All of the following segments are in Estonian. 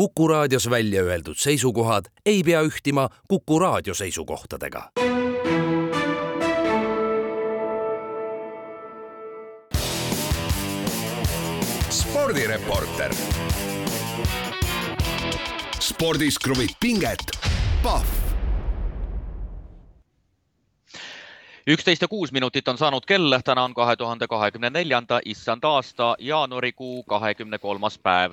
Kuku raadios välja öeldud seisukohad ei pea ühtima Kuku raadio seisukohtadega. spordireporter. spordis kruvib pinget, Pahv üksteist ja kuus minutit on saanud kell, täna on kahe tuhande kahekümne neljanda issand aasta jaanuarikuu kahekümne kolmas päev.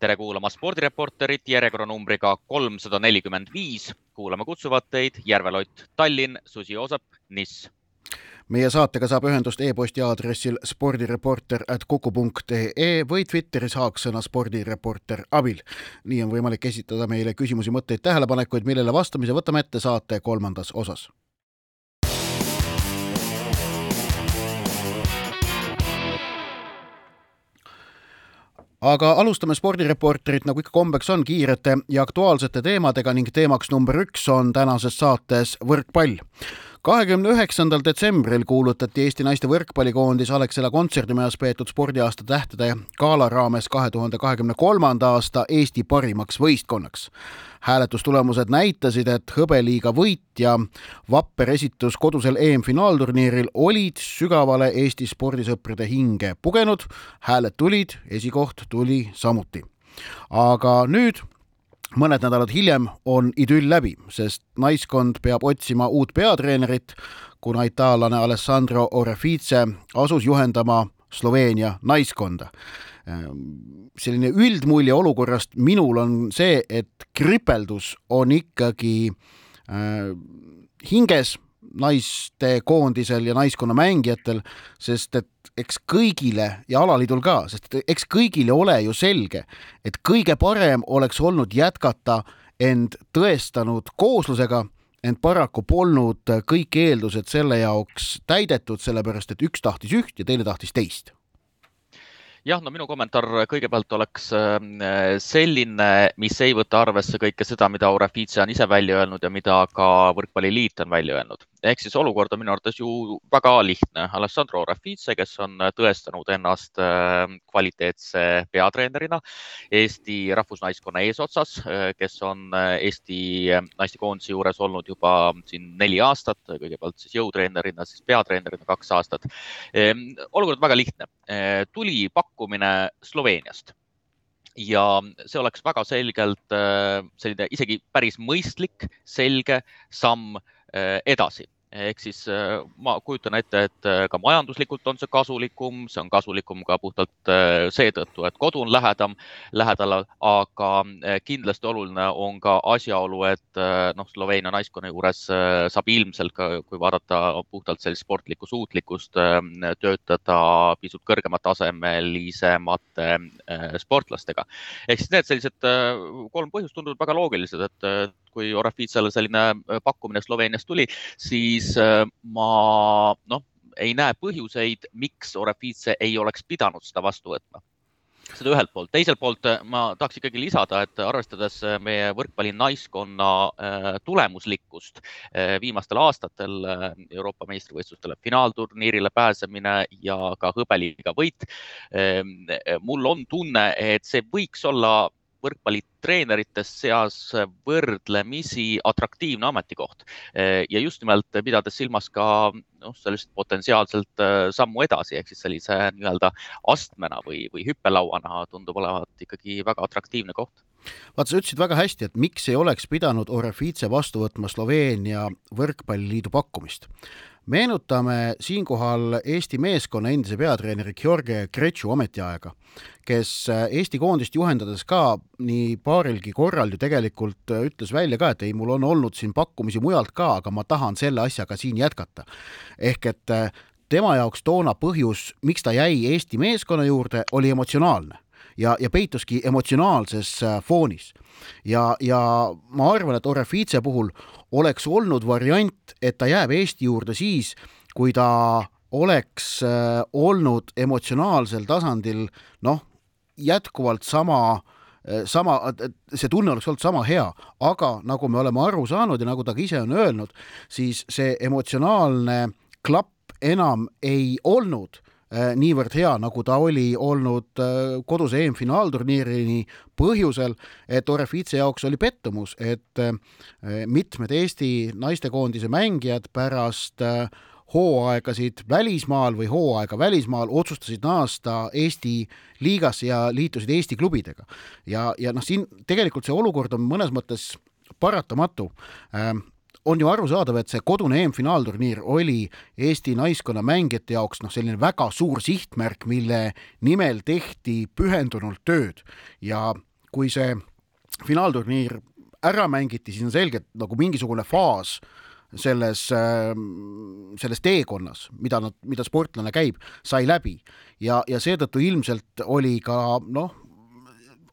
tere kuulama spordireporterit järjekorranumbriga kolmsada nelikümmend viis. kuulama kutsuvad teid Järve Lott, Tallinn, Susi Oosep, Niss meie saatega saab ühendust e-posti aadressil spordireporter at kuku.ee või Twitteris haaksõna spordireporter abil. nii on võimalik esitada meile küsimusi, mõtteid, tähelepanekuid, millele vastamise võtame ette saate kolmandas osas aga alustame spordireporterit, nagu ikka kombeks on, kiirete ja aktuaalsete teemadega ning teemaks number üks on tänases saates võrkpall kahekümne üheksandal detsembril kuulutati Eesti naiste võrkpallikoondis Alexela kontserdimajas peetud spordiaasta tähtede gala raames kahe tuhande kahekümne kolmanda aasta Eesti parimaks võistkonnaks. hääletustulemused näitasid, et hõbeliiga võit ja vapper esitus kodusel EM-finaalturniiril olid sügavale Eesti spordisõprade hinge pugenud, hääled tulid, esikoht tuli samuti. aga nüüd mõned nädalad hiljem on idüll läbi, sest naiskond peab otsima uut peatreenerit, kuna itaallane Alessandro Orefice asus juhendama Sloveenia naiskonda. selline üldmulje olukorrast minul on see, et kripeldus on ikkagi äh, hinges naistekoondisel ja naiskonna mängijatel, sest et eks kõigile ja alaliidul ka, sest eks kõigile ole ju selge, et kõige parem oleks olnud jätkata end tõestanud kooslusega, ent paraku polnud kõik eeldused selle jaoks täidetud, sellepärast et üks tahtis üht ja teine tahtis teist. Jah, no minu kommentaar kõigepealt oleks äh, selline, mis ei võta arvesse kõike seda, mida Orefice on ise välja öelnud ja mida ka Võrkpalliliit on välja öelnud ehk siis olukord on minu arvates ju väga lihtne. Alessandro Rafice, kes on tõestanud ennast äh, kvaliteetse peatreenerina Eesti rahvusnaiskonna eesotsas, äh, kes on äh, Eesti naistekoondise juures olnud juba siin neli aastat, kõigepealt siis jõutreenerina, siis peatreenerina kaks aastat. Ehm, olukord väga lihtne. tuli pakkumine Sloveeniast ja see oleks väga selgelt selline isegi päris mõistlik, selge samm Äh, edasi ehk siis äh, ma kujutan ette, et äh, ka majanduslikult on see kasulikum, see on kasulikum ka puhtalt seetõttu, et kodu on lähedam, lähedal, aga kindlasti oluline on ka asjaolu, et noh, Sloveenia naiskonna juures saab ilmselt ka, kui vaadata puhtalt sellist sportlikku suutlikkust, töötada pisut kõrgema tasemelisemate sportlastega. ehk siis need sellised kolm põhjust tunduvad väga loogilised, et kui Orafitsale selline äh, pakkumine Sloveeniast tuli, siis äh, ma noh, ei näe põhjuseid, miks Orafitse ei oleks pidanud seda vastu võtma seda ühelt poolt, teiselt poolt äh, ma tahaks ikkagi lisada, et arvestades meie võrkpalli naiskonna tulemuslikkust viimastel aastatel Euroopa meistrivõistlustele finaalturniirile pääsemine ja ka hõbeliiga võit. mul on tunne, et see võiks olla võrkpallitreenerite seas võrdlemisi atraktiivne ametikoht. Ja just nimelt pidades silmas ka noh, sellist potentsiaalselt äh, sammu edasi ehk siis sellise nii-öelda astmena või, või hüppelauana tundub olevat ikkagi väga atraktiivne koht. Vaata, sa ütlesid väga hästi, et miks ei oleks pidanud Orefice vastu võtma Sloveenia võrkpalliliidu pakkumist meenutame siinkohal Eesti meeskonna endise peatreeneri Georgi Kretšu ametiaega, kes äh, Eesti koondist juhendades ka nii paarilgi korral ju tegelikult äh, ütles välja ka, et ei, mul on olnud siin pakkumisi mujalt ka, aga ma tahan selle asjaga siin jätkata. ehk et äh, tema jaoks toona põhjus, miks ta jäi Eesti meeskonna juurde, oli emotsionaalne ja, ja peituski emotsionaalses foonis. ja, ja ma arvan, et Orefice puhul oleks olnud variant, et ta jääb Eesti juurde siis, kui ta oleks äh, olnud emotsionaalsel tasandil noh, jätkuvalt sama äh, sama, see tunne oleks olnud sama hea, aga nagu me oleme aru saanud ja nagu ta ka ise on öelnud, siis see emotsionaalne klapp enam ei olnud äh, niivõrd hea, nagu ta oli olnud äh, koduse EM-finaalturniirini põhjusel, et Orefice jaoks oli pettumus, et mitmed Eesti naistekoondise mängijad pärast hooaegasid välismaal või hooaega välismaal otsustasid naasta Eesti liigasse ja liitusid Eesti klubidega. ja, ja noh, siin tegelikult see olukord on mõnes mõttes paratamatu ähm, on ju arusaadav, et see kodune EM-finaalturniir oli Eesti naiskonna mängijate jaoks noh, selline väga suur sihtmärk, mille nimel tehti pühendunult tööd. Ja kui see finaalturniir ära mängiti, siis on selge, et nagu mingisugune faas selles, ähm, selles teekonnas, mida nad, mida sportlane käib, sai läbi. Ja, ja seetõttu ilmselt oli ka noh,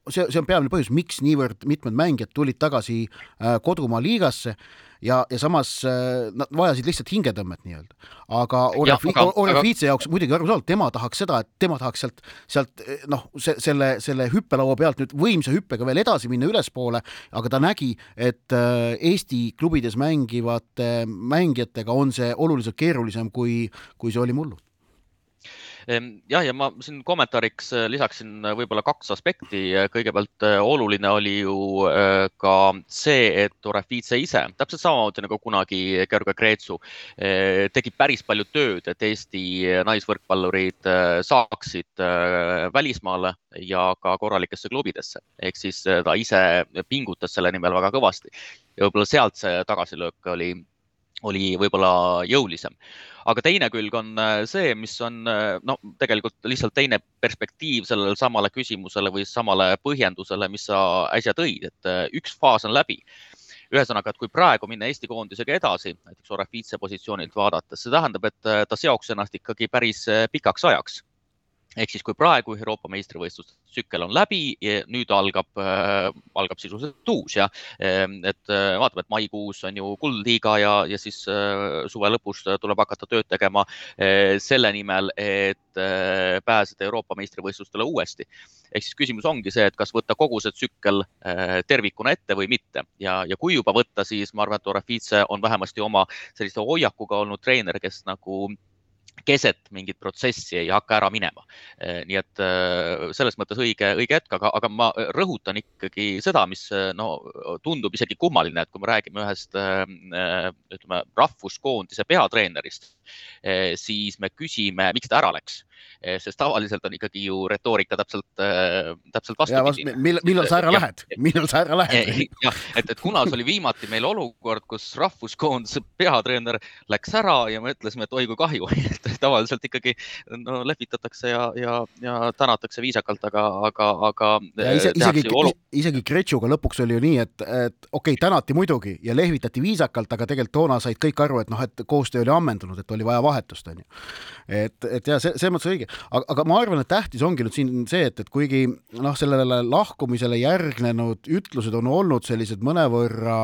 see, see on peamine põhjus, miks niivõrd mitmed mängijad tulid tagasi äh, kodumaa liigasse ja, ja samas äh, nad vajasid lihtsalt hingetõmmet nii-öelda. aga Orefiitse jaoks muidugi arusaadav, tema tahaks seda, et tema tahaks sealt, sealt noh, see, selle, selle hüppelaua pealt nüüd võimsa hüppega veel edasi minna ülespoole, aga ta nägi, et äh, Eesti klubides mängivate mängijatega on see oluliselt keerulisem, kui, kui see oli mullu jah, ja ma siin kommentaariks äh, lisaksin äh, võib-olla kaks aspekti. kõigepealt äh, oluline oli ju ka see, et Orefice ise, täpselt samamoodi nagu kunagi Georg Kreetsu, tegi päris palju tööd, et Eesti naisvõrkpallurid saaksid välismaale ja ka korralikesse klubidesse. ehk siis ta ise pingutas selle nimel väga kõvasti ja võib-olla sealt see tagasilöök oli oli võib-olla jõulisem. aga teine külg on äh, see, mis on äh, no tegelikult lihtsalt teine perspektiiv sellele samale küsimusele või samale põhjendusele, mis sa äsja tõid, et äh, üks faas on läbi ühesõnaga, et kui praegu minna Eesti koondisega edasi, näiteks Orefiitse positsioonilt vaadates, see tähendab, et ta seoks ennast ikkagi päris pikaks ajaks ehk siis, kui praegu Euroopa meistrivõistluste tsükkel on läbi, nüüd algab äh,, algab sisuliselt uus ja ehm, et äh, vaatame, et maikuus on ju kuldliiga ja, ja siis äh, suve lõpus tuleb hakata tööd tegema äh, selle nimel, et äh, pääseda Euroopa meistrivõistlustele uuesti. ehk siis küsimus ongi see, et kas võtta kogu see tsükkel äh, tervikuna ette või mitte ja, ja kui juba võtta, siis ma arvan, et Orefice on vähemasti oma sellise hoiakuga olnud treener, kes nagu keset mingit protsessi ei hakka ära minema. Eh, nii et eh, selles mõttes õige, õige hetk, aga, aga ma rõhutan ikkagi seda, mis eh, no tundub isegi kummaline, et kui me räägime ühest ütleme rahvuskoondise peatreenerist, siis me küsime, miks ta ära läks sest tavaliselt on ikkagi ju retoorika täpselt, eh, täpselt vastupidi. millal, millal sa ära ja, lähed, millal sa ära lähed? Eh, jah, et, et kunas oli viimati meil olukord, kus rahvuskoondise peatreener läks ära ja me ütlesime, et oi kui kahju, et tavaliselt ikkagi no, lehvitatakse ja, ja, ja tänatakse viisakalt, aga, aga, aga. Ise, isegi, olu... isegi Gretšuga lõpuks oli ju nii, et, et okei okay,, tänati muidugi ja lehvitati viisakalt, aga tegelikult toona said kõik aru, et noh, et koostöö oli ammendunud, et oli vaja vahetust, onju. et, et ja see, selles mõttes õige, aga, aga ma arvan, et tähtis ongi nüüd siin see, et, et kuigi noh, sellele lahkumisele järgnenud ütlused on olnud sellised mõnevõrra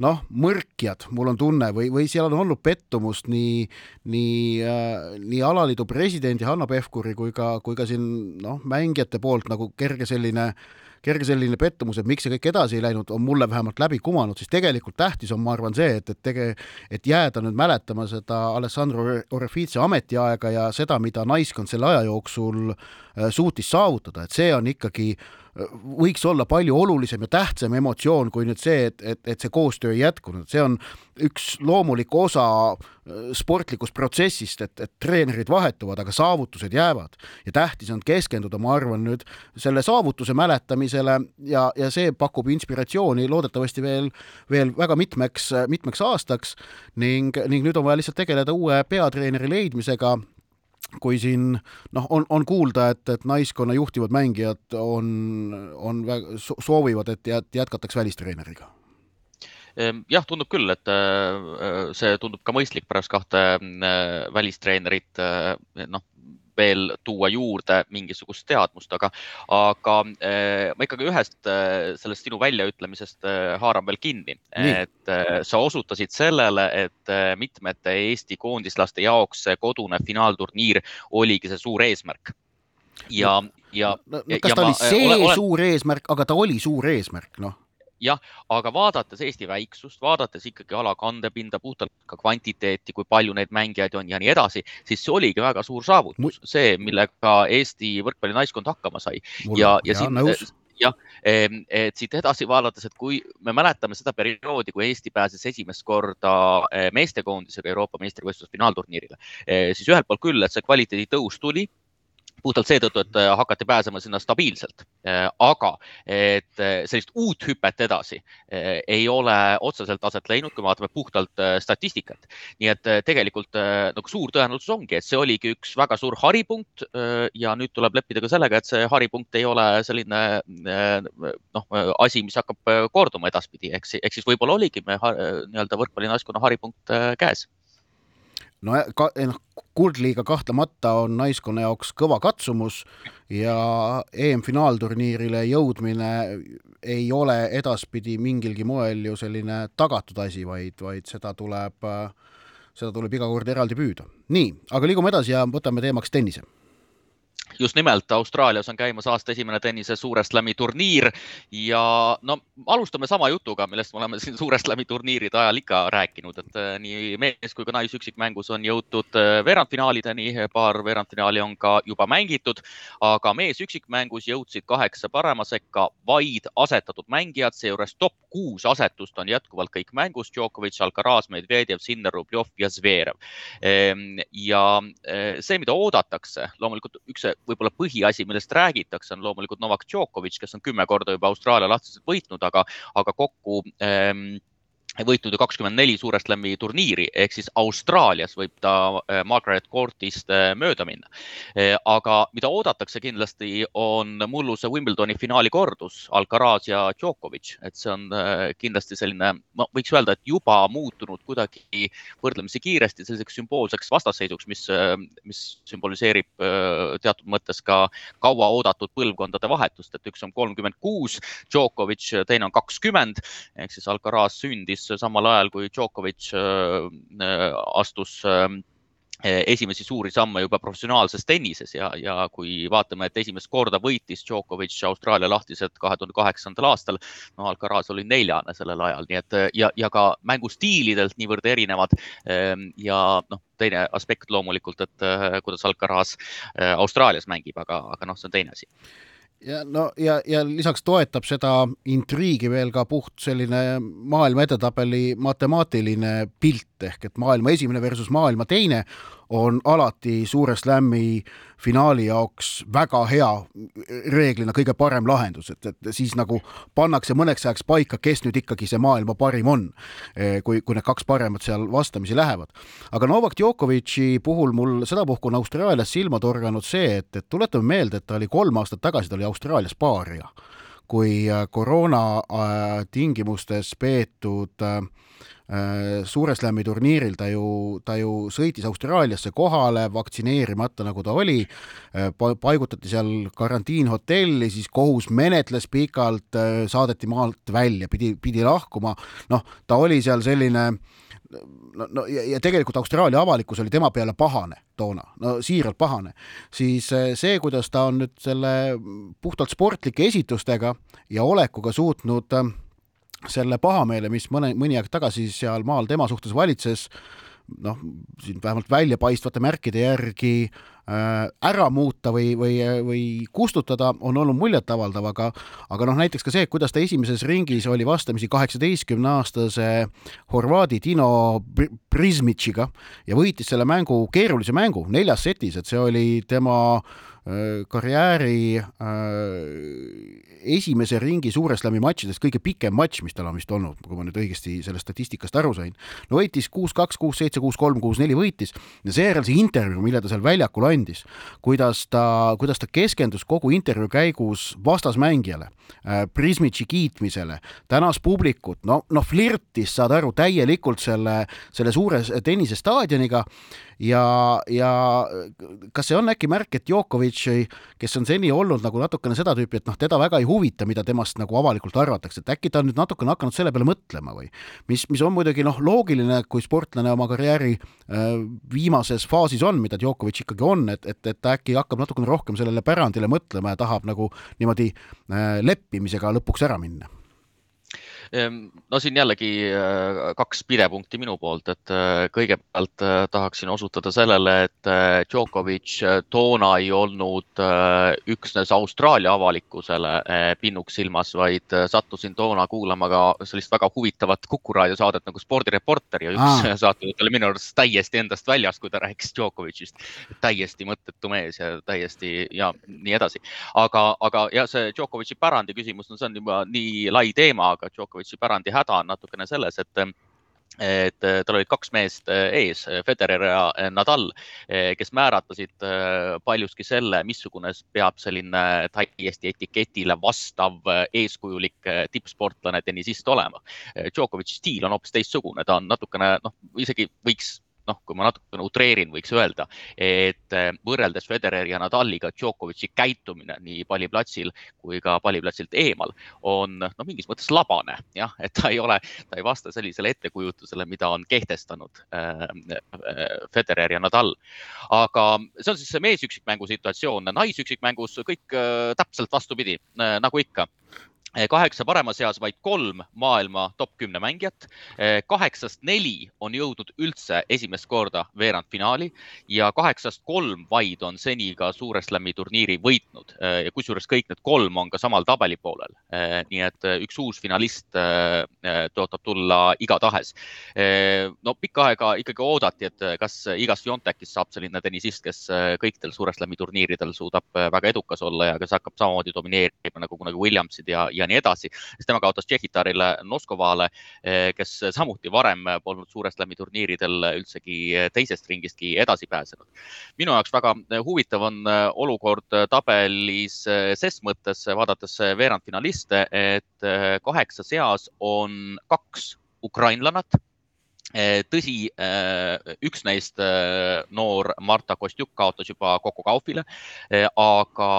noh, mõrkjad, mul on tunne, või, või seal on olnud pettumust nii, nii äh,, nii alaliidu presidendi Hanno Pevkuri kui ka, kui ka siin noh, mängijate poolt nagu kerge selline äh, kerge selline pettumus, et miks see kõik edasi ei läinud, on mulle vähemalt läbi kumanud, siis tegelikult tähtis on, ma arvan, see, et, et tege-, et jääda nüüd mäletama seda Alessandro Orefice ametiaega ja seda, mida naiskond selle aja jooksul äh, suutis saavutada, et see on ikkagi võiks olla palju olulisem ja tähtsam emotsioon kui nüüd see, et, et, et see koostöö ei jätkunud, see on üks loomulik osa äh, sportlikust protsessist, et, et treenerid vahetuvad, aga saavutused jäävad. Ja tähtis on keskenduda, ma arvan nüüd selle saavutuse mäletamisele ja, ja see pakub inspiratsiooni loodetavasti veel, veel väga mitmeks, mitmeks aastaks ning, ning nüüd on vaja lihtsalt tegeleda uue peatreeneri leidmisega kui siin noh, on, on kuulda, et, et naiskonna juhtivad mängijad on, on soovivad, et jätkataks välistreeneriga. Ehm, jah, tundub küll, et äh, see tundub ka mõistlik pärast kahte äh, välistreenerit, äh, noh, veel tuua juurde mingisugust teadmust, aga, aga äh, ma ikkagi ühest äh, sellest sinu väljaütlemisest äh, haaran veel kinni. et sa osutasid sellele, et mitmete Eesti koondislaste jaoks see kodune finaalturniir oligi see suur eesmärk ja, ja no,. No, kas ta ja oli see ole, ole... suur eesmärk, aga ta oli suur eesmärk, noh jah, aga vaadates Eesti väiksust, vaadates ikkagi ala kandepinda, puhtalt ka kvantiteeti, kui palju neid mängijaid on ja nii edasi, siis see oligi väga suur saavutus, see, millega Eesti võrkpallinaiskond hakkama sai. ja, ja siin, jah, et siit edasi vaadates, et kui me mäletame seda perioodi, kui Eesti pääses esimest korda eh, meestekoondisega Euroopa meistrivõistluse finaalturniirile, eh, siis ühelt poolt küll, et see kvaliteedi tõus tuli puhtalt seetõttu, et äh, hakati pääsema sinna stabiilselt. Äh, aga et äh, sellist uut hüpet edasi ei ole otseselt aset leidnud, kui vaatame puhtalt statistikat. nii et tegelikult nagu suur tõenäosus ongi, et see oligi üks väga suur haripunkt ja nüüd tuleb leppida ka sellega, et see haripunkt ei ole selline noh, asi, mis hakkab korduma edaspidi, ehk siis võib-olla oligi me nii-öelda võrkpallinaiskonna haripunkt käes no ka, noh, kuldliiga kahtlemata on naiskonna jaoks kõva katsumus ja EM-finaalturniirile jõudmine ei ole edaspidi mingilgi moel ju selline tagatud asi, vaid, vaid seda tuleb, seda tuleb iga kord eraldi püüda. nii, aga liigume edasi ja võtame teemaks tennise just nimelt Austraalias on käimas aasta esimene tennise Suure Slami turniir ja no alustame sama jutuga, millest me oleme siin Suure Slami turniiride ajal ikka rääkinud, et äh, nii mees kui ka naisüksikmängus on jõutud äh, veerandfinaalideni, paar veerandfinaali on ka juba mängitud, aga mees üksikmängus jõudsid kaheksa parema sekka vaid asetatud mängijad, seejuures top kuus asetust on jätkuvalt kõik mängus, Djokovic, Alcaraz, Medvedjev, Sinner, Rublev ja Zverev. Ehm, ja äh, see, mida oodatakse, loomulikult üks võib-olla põhiasi, millest räägitakse, on loomulikult Novak Djokovic, kes on kümme korda juba Austraalia lahtiselt võitnud, aga, aga kokku ähm, võitnud ju kakskümmend neli Suure Slami turniiri ehk siis Austraalias võib ta äh, Margaret Courtist äh, mööda minna. Äh, aga mida oodatakse kindlasti on mulluse Wimbledoni finaali kordus Alcaraz ja Djokovic, et see on kindlasti selline, ma võiks öelda, et juba muutunud kuidagi võrdlemisi kiiresti selliseks sümboolseks vastasseisuks, mis, mis sümboliseerib teatud mõttes ka kauaoodatud põlvkondade vahetust, et üks on kolmkümmend kuus, Djokovic, teine on kakskümmend ehk siis Alcaraz sündis samal ajal, kui Djokovic äh, äh, astus ähm, esimesi suuri samme juba professionaalses tennises ja, ja kui vaatame, et esimest korda võitis Djokovic Austraalia lahtised kahe tuhande kaheksandal aastal, no Alcaraz oli neljane sellel ajal, nii et ja, ja ka mängustiilidelt niivõrd erinevad. Ähm, ja noh, teine aspekt loomulikult, et äh, kuidas Alcaraz Austraalias mängib, aga, aga noh, see on teine asi ja no ja, ja lisaks toetab seda intriigi veel ka puht selline maailma edetabeli matemaatiline pilt ehk et maailma esimene versus maailma teine on alati Suure Slami finaali jaoks väga hea, reeglina kõige parem lahendus, et, et siis nagu pannakse mõneks ajaks paika, kes nüüd ikkagi see maailma parim on, eh, kui, kui need kaks paremat seal vastamisi lähevad. aga Novak Djokovic'i puhul mul sedapuhku on Austraalias silma torganud see, et, et tuletame meelde, et ta oli kolm aastat tagasi, ta oli Austraalias paaria, kui eh, koroona äh, tingimustes peetud Suure Slami turniiril ta ju, ta ju sõitis Austraaliasse kohale vaktsineerimata, nagu ta oli, äh, paigutati seal karantiinhotelli, siis kohus menetles pikalt, äh, saadeti maalt välja, pidi, pidi lahkuma, noh, ta oli seal selline no, no ja, ja tegelikult Austraalia avalikkus oli tema peale pahane toona, no siiralt pahane, siis see, kuidas ta on nüüd selle puhtalt sportlike esitustega ja olekuga suutnud äh, selle pahameele, mis mõne, mõni aeg tagasi seal maal tema suhtes valitses, noh, siin vähemalt väljapaistvate märkide järgi äh, ära muuta või, või, või kustutada, on olnud muljetavaldav, aga aga noh, näiteks ka see, kuidas ta esimeses ringis oli vastamisi kaheksateistkümneaastase Horvaadi Dino Prismitšiga ja võitis selle mängu, keerulise mängu neljas setis, et see oli tema äh, karjääri äh, esimese ringi Suure Slami matšidest kõige pikem matš, mis tal on vist olnud, kui ma nüüd õigesti sellest statistikast aru sain. no võitis kuus-kaks, kuus-seitse, kuus-kolm, kuus-neli võitis ja seejärel see intervjuu, mille ta seal väljakul andis, kuidas ta, kuidas ta keskendus kogu intervjuu käigus vastasmängijale äh,, Prismitši kiitmisele, tänas publikut, no, noh, flirtis, saad aru, täielikult selle, selle suure tennisestaadioniga ja, ja kas see on äkki märk, et Djokovic, kes on seni olnud nagu natukene seda tüüpi, et noh, teda väga ei huvita, mida temast nagu avalikult arvatakse, et äkki ta on nüüd natukene hakanud selle peale mõtlema või? Mis, mis on muidugi noh, loogiline, kui sportlane oma karjääri äh, viimases faasis on, mida Djokovic ikkagi on, et, et, et ta äkki hakkab natukene rohkem sellele pärandile mõtlema ja tahab nagu niimoodi äh, leppimisega lõpuks ära minna no siin jällegi äh, kaks pidepunkti minu poolt, et äh, kõigepealt äh, tahaksin osutada sellele, et Djokovic toona ei olnud üksnes Austraalia avalikkusele pinnuks silmas, vaid sattusin toona kuulama ka sellist väga huvitavat Kuku raadio saadet nagu Spordireporter ja üks ah. saatejuht oli minu arust täiesti endast väljas, kui ta rääkis Djokovicist. täiesti mõttetu mees ja täiesti ja nii edasi. aga, aga ja see Djokovici pärandi küsimus, no see on juba nii lai teema, aga Djokovic Djokovic'i pärandi häda on natukene selles, et et tal olid kaks meest ees, Federer ja Nadal, kes määratasid paljuski selle, missugune peab selline täiesti etiketile vastav eeskujulik tippsportlane, tennisist olema. Djokovic'i stiil on hoopis teistsugune, ta on natukene noh, isegi võiks noh, kui ma natukene utreerin, võiks öelda, et eh, võrreldes Federeri ja Nadaliga Djokovic'i käitumine nii palliplatsil kui ka palliplatsilt eemal on noh, mingis mõttes labane, jah, et ta ei ole, ta ei vasta sellisele ettekujutusele, mida on kehtestanud äh, Federer ja Nadal. aga see on siis see meesüksikmängu situatsioon, naisüksikmängus kõik äh, täpselt vastupidi äh,, nagu ikka kaheksa parema seas vaid kolm maailma top kümne mängijat. Eh, kaheksast neli on jõudnud üldse esimest korda veerandfinaali ja kaheksast kolm vaid on seni ka Suure Slami turniiri võitnud eh, kusjuures kõik need kolm on ka samal tabeli poolel. nii et üks uus finalist tõotab tulla igatahes. no pikka aega ikkagi oodati, et kas igast Jontekist saab selline tennisist, kes kõikidel Suure Slami turniiridel suudab väga edukas olla ja kes hakkab samamoodi domineerima nagu kunagi Williamsid ja ja nii edasi. tema kaotas Tšehhitarile Noskovale, eh, kes samuti varem polnud Suure Slami turniiridel üldsegi teisest ringistki edasi pääsenud. minu jaoks väga huvitav on eh, olukord tabelis eh, ses mõttes, vaadates veerandfinaliste, et kaheksa seas on kaks ukrainlannat tõsi, eh, üks neist eh, noor Marta Kostjuk kaotas juba Coco Gaufile, aga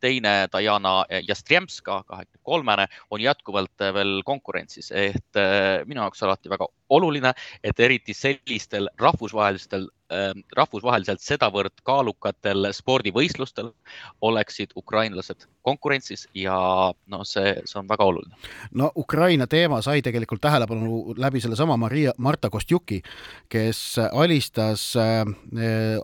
teine Diana Jastremska, kahekümne kolmene, on jätkuvalt veel konkurentsis, et minu jaoks alati väga oluline, et eriti sellistel rahvusvahelistel rahvusvaheliselt sedavõrd kaalukatel spordivõistlustel oleksid ukrainlased konkurentsis ja noh, see, see on väga oluline. no Ukraina teema sai tegelikult tähelepanu läbi sellesama Maria, Marta Kostjuki, kes alistas äh,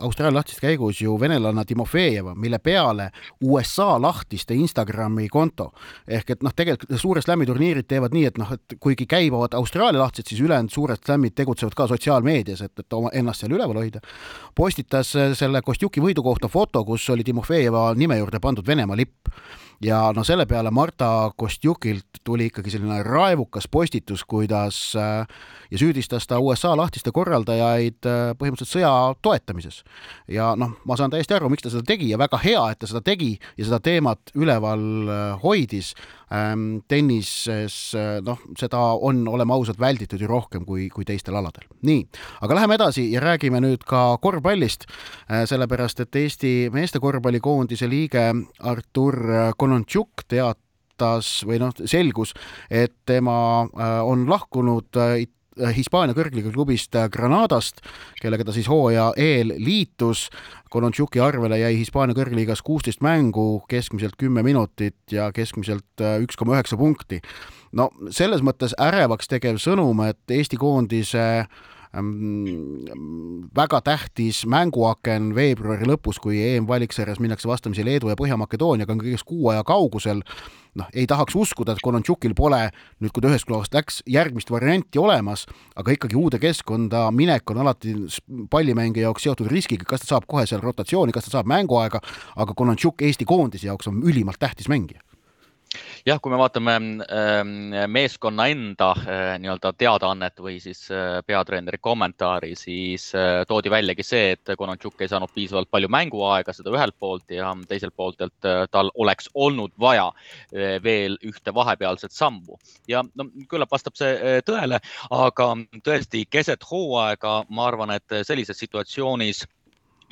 Austraalia lahtiste käigus ju venelanna Timofejeva, mille peale USA lahtis ta Instagrami konto. ehk et noh, tegelikult suure slam'i turniirid teevad nii, et noh, et kuigi käivad Austraalia lahtised, siis ülejäänud suured slam'id tegutsevad ka sotsiaalmeedias, et, et oma ennast seal üleval hoida hoida, postitas selle Kostjuki võidu kohta foto, kus oli Timofejeva nime juurde pandud Venemaa lipp ja no selle peale Marta Kostjukilt tuli ikkagi selline raevukas postitus, kuidas äh, ja süüdistas ta USA lahtiste korraldajaid äh, põhimõtteliselt sõja toetamises. ja noh, ma saan täiesti aru, miks ta seda tegi ja väga hea, et ta seda tegi ja seda teemat üleval äh, hoidis. Ähm, tennises noh, seda on, oleme ausad, välditud ju rohkem kui, kui teistel aladel. nii, aga läheme edasi ja räägime nüüd ka korvpallist, sellepärast et Eesti meeste korvpallikoondise liige Artur Konontšuk teatas või noh, selgus, et tema äh, on lahkunud äh, Hispaania kõrgliiga klubist äh, Granadast, kellega ta siis hooaja eel liitus. Konontšuki arvele jäi Hispaania kõrgliigas kuusteist mängu, keskmiselt kümme minutit ja keskmiselt üks koma üheksa punkti. no selles mõttes ärevaks tegev sõnum, et Eesti koondise äh, väga tähtis mänguaken veebruari lõpus, kui EM-valiksarjas minnakse vastamisi Leedu ja Põhja-Makedooniaga, on kõigest kuu aja kaugusel. noh, ei tahaks uskuda, et Konontšukil pole nüüd, kui ta ühest kohast läks, järgmist varianti olemas, aga ikkagi uude keskkonda minek on alati pallimängija jaoks seotud riskiga, kas ta saab kohe seal rotatsiooni, kas ta saab mänguaega, aga Konontšuk Eesti koondise jaoks on ülimalt tähtis mängija jah, kui me vaatame ähm, meeskonna enda äh, nii-öelda teadaannet või siis äh, peatreeneri kommentaari, siis äh, toodi väljagi see, et Konontšuk ei saanud piisavalt palju mänguaega, seda ühelt poolt ja teiselt poolt, et tal oleks olnud vaja veel ühte vahepealset sammu. Ja no küllap vastab see tõele, aga tõesti keset hooaega ma arvan, et sellises situatsioonis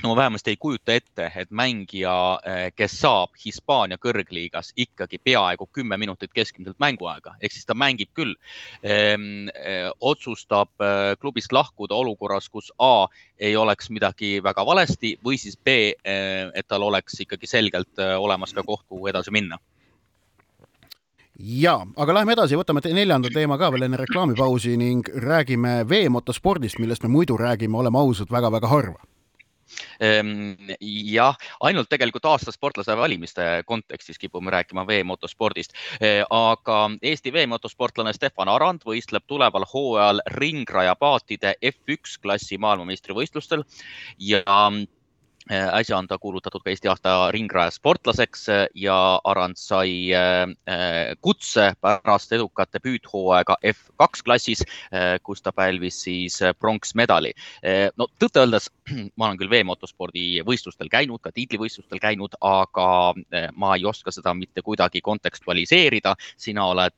no ma vähemasti ei kujuta ette, et mängija, eh, kes saab Hispaania kõrgliigas ikkagi peaaegu kümme minutit keskmiselt mänguaega, ehk siis ta mängib küll ehm,, eh, otsustab eh, klubist lahkuda olukorras, kus A ei oleks midagi väga valesti või siis B, et tal oleks ikkagi selgelt olemas ka koht, kuhu edasi minna. Ja, aga läheme edasi, võtame te neljanda teema ka veel enne reklaamipausi ning räägime veemotospordist, millest me muidu räägime, oleme ausad väga,, väga-väga harva jah, ainult tegelikult aasta sportlase valimiste kontekstis kipume rääkima veemotospordist, ehm, aga Eesti veemotosportlane Stefan Arand võistleb tuleval hooajal ringrajapaatide F1 klassi maailmameistrivõistlustel ja äsja on ta kuulutatud ka Eesti aasta ringraja sportlaseks äh, ja Arand sai äh, kutse pärast edukat debüüthooaega F2 klassis, kus ta pälvis siis pronksmedali. no tõtt-öeldes ma olen küll veemotospordi võistlustel käinud, ka tiitlivõistlustel käinud, aga ma ei oska seda mitte kuidagi kontekstualiseerida. sina oled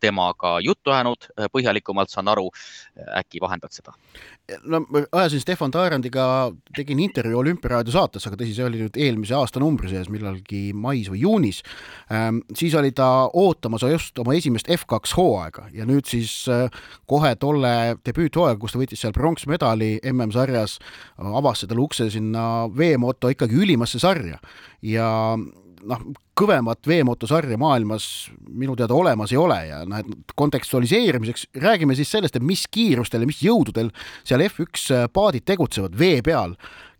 temaga juttu ajanud põhjalikumalt, saan aru. äkki vahendad seda? no ma ajasin Stefan Taarandiga, tegin intervjuu Olümpiaraadio saates, aga tõsi, see oli nüüd eelmise aasta numbri sees, millalgi mais või juunis ähm,. siis oli ta ootamas just oma esimest F2 hooaega ja nüüd siis äh, kohe tolle debüüthooaega, kus ta võitis seal pronksmedali MM-sarjas, avas seda ukse sinna veemoto ikkagi ülimasse sarja ja noh, kõvemat veemotosarja maailmas minu teada olemas ei ole ja noh, et kontekstualiseerimiseks räägime siis sellest, et mis kiirustel ja mis jõududel seal F1 paadid tegutsevad vee peal.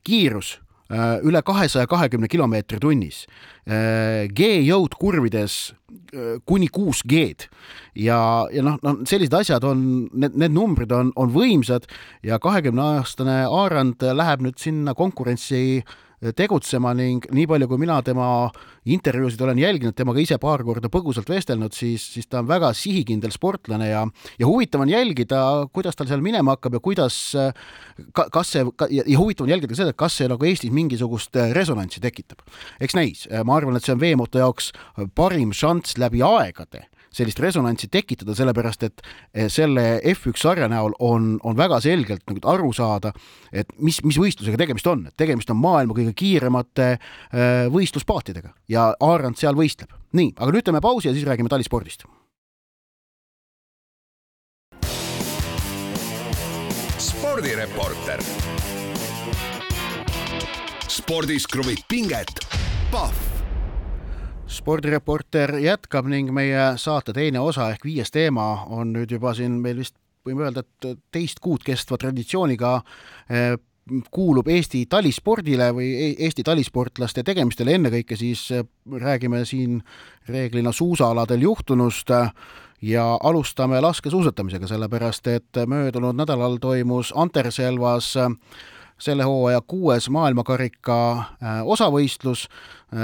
Kiirus äh, üle kahesaja kahekümne kilomeetri tunnis. Äh, G-jõud kurvides äh, kuni kuus G-d ja, ja noh, noh, sellised asjad on, need, need numbrid on, on võimsad ja kahekümne aastane Aarand läheb nüüd sinna konkurentsi äh, tegutsema ning nii palju, kui mina tema intervjuusid olen jälginud, temaga ise paar korda põgusalt vestelnud, siis, siis ta on väga sihikindel sportlane ja, ja huvitav on jälgida, kuidas tal seal minema hakkab ja kuidas, ka, kas see ka, ja, huvitav on jälgida seda, kas see nagu Eestis mingisugust resonantsi tekitab. eks näis, ma arvan, et see on veemoto jaoks parim šanss läbi aegade sellist resonantsi tekitada, sellepärast et eh, selle F1 sarja näol on, on väga selgelt nagu aru saada, et mis, mis võistlusega tegemist on, et tegemist on maailma kõige kiiremate eh, võistluspaatidega ja Aarand seal võistleb. nii, aga nüüd teeme pausi ja siis räägime talispordist. spordireporter. spordis kruvib pinget, Pahv spordireporter jätkab ning meie saate teine osa ehk viies teema on nüüd juba siin meil vist võime öelda, et teist kuud kestva traditsiooniga eh, kuulub Eesti talispordile või e-, Eesti talisportlaste tegemistele, ennekõike siis eh, räägime siin reeglina suusaaladel juhtunust ja alustame laskesuusatamisega, sellepärast et möödunud nädalal toimus Anterselvas selle hooaja kuues maailmakarika osavõistlus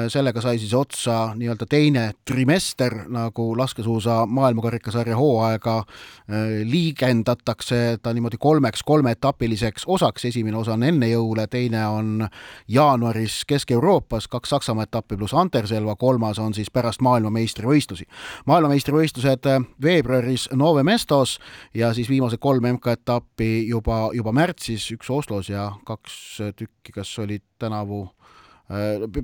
sellega sai siis otsa nii-öelda teine trimester, nagu laskesuusa maailmakarikasarja hooaega äh, liigendatakse ta niimoodi kolmeks kolmeetapiliseks osaks, esimene osa on enne jõule, teine on jaanuaris Kesk-Euroopas, kaks Saksamaa etappi pluss Anterselva, kolmas on siis pärast maailmameistrivõistlusi. maailmameistrivõistlused äh, veebruaris Nove Mestos ja siis viimased kolm MK-etappi juba, juba märtsis, üks Oslos ja kaks tükki, kas olid tänavu Äh,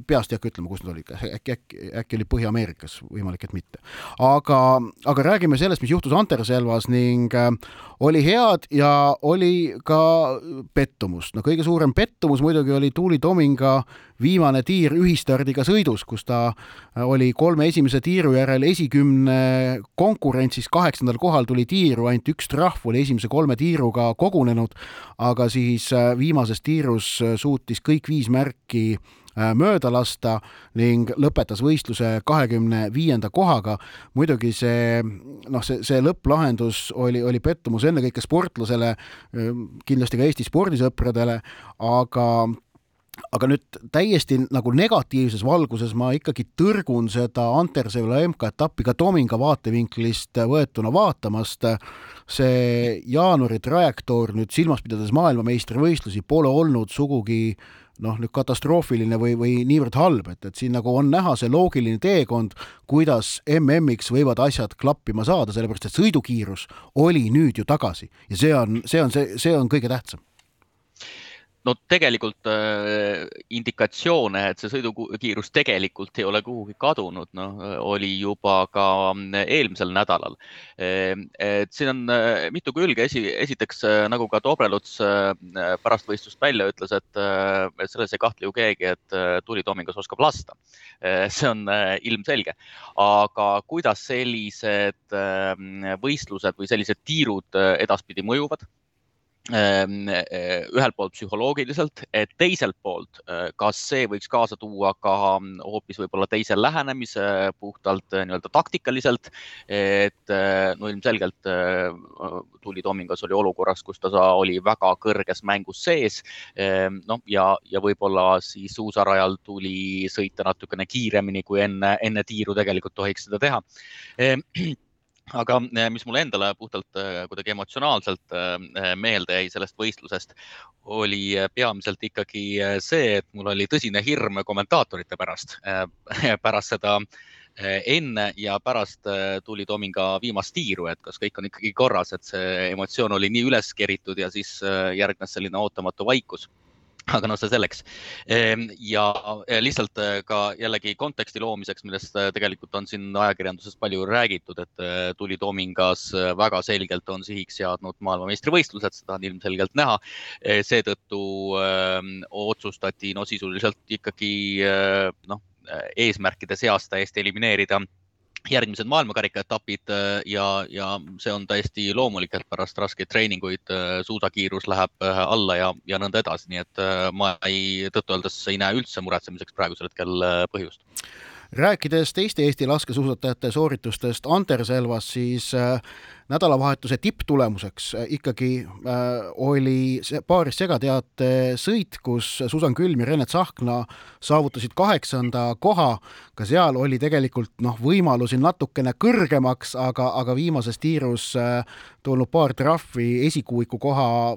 peast ei hakka ütlema, kus nad olid, äkki, äkki, äkki oli Põhja-Ameerikas, võimalik, et mitte. aga, aga räägime sellest, mis juhtus Anterselvas ning äh, oli head ja oli ka pettumust. no kõige suurem pettumus muidugi oli Tuuli Tominga viimane tiir ühistardiga sõidus, kus ta äh, oli kolme esimese tiiru järel esikümne konkurentsis kaheksandal kohal tuli tiiru, ainult üks trahv oli esimese kolme tiiruga kogunenud, aga siis viimases tiirus suutis kõik viis märki Äh, mööda lasta ning lõpetas võistluse kahekümne viienda kohaga. muidugi see noh, see, see lõpplahendus oli, oli pettumus ennekõike sportlasele, äh, kindlasti ka Eesti spordisõpradele, aga aga nüüd täiesti nagu negatiivses valguses ma ikkagi tõrgun seda Antersevla MK-etappi ka Tominga vaatevinklist võetuna vaatamast. see jaanuari trajektoor nüüd silmas pidades maailmameistrivõistlusi pole olnud sugugi noh, nüüd katastroofiline või, või niivõrd halb, et, et siin nagu on näha see loogiline teekond, kuidas MM-iks võivad asjad klappima saada, sellepärast et sõidukiirus oli nüüd ju tagasi. Ja see on, see on see, see on kõige tähtsam no tegelikult äh, indikatsioone, et see sõidukiirus tegelikult ei ole kuhugi kadunud, noh, oli juba ka mm, eelmisel nädalal. et siin on mitu külge, esi, esiteks nagu ka Dobreluts pärast võistlust välja ütles, et selles ei kahtle ju keegi, et Tuuli Toomingas oskab lasta. see on ilmselge, aga kuidas sellised võistlused või sellised tiirud edaspidi mõjuvad Ehm, ühelt poolt psühholoogiliselt, teiselt poolt, eh, kas see võiks kaasa tuua ka mm, hoopis võib-olla teise lähenemise puhtalt eh, nii-öelda taktikaliselt. et no ilmselgelt Tuuli Tomingas oli olukorras, kus ta oli väga kõrges mängus sees. Ehm, noh, ja, ja võib-olla siis uusarajal tuli sõita natukene kiiremini kui enne, enne tiiru tegelikult tohiks seda teha ehm, aga eh, mis mulle endale puhtalt eh, kuidagi emotsionaalselt eh, meelde jäi sellest võistlusest, oli peamiselt ikkagi see, et mul oli tõsine hirm kommentaatorite pärast, pärast seda enne ja pärast tuli Tominga viimast tiiru, et kas kõik on ikkagi korras, et see emotsioon oli nii üles keritud ja siis järgnes selline ootamatu vaikus aga noh, see selleks. Ehm, ja lihtsalt äh, ka jällegi konteksti loomiseks, millest äh, tegelikult on siin ajakirjanduses palju räägitud, et äh, Tuli Toomingas väga selgelt on sihiks seadnud maailmameistrivõistlused, seda on ilmselgelt näha. seetõttu ehm, otsustati no sisuliselt ikkagi noh, eesmärkide seast täiesti elimineerida järgmised maailmakarika etapid äh, ja, ja see on täiesti loomulik, et pärast raskeid treeninguid äh, suusakiirus läheb äh, alla ja, ja nõnda edasi, nii et ma ei, tõtt-öeldes ei näe üldse muretsemiseks praegusel hetkel põhjust. Rääkides teiste Eesti laskesuusatajate sooritustest Anterselvas, siis äh, nädalavahetuse tipptulemuseks äh, ikkagi äh, oli see paaris segateate sõit, kus Susan Külm ja Rene Tsahkna saavutasid kaheksanda koha. ka seal oli tegelikult noh, võimalusi natukene kõrgemaks, aga, aga viimases tiirus äh, tulnud paar trahvi esikuuiku koha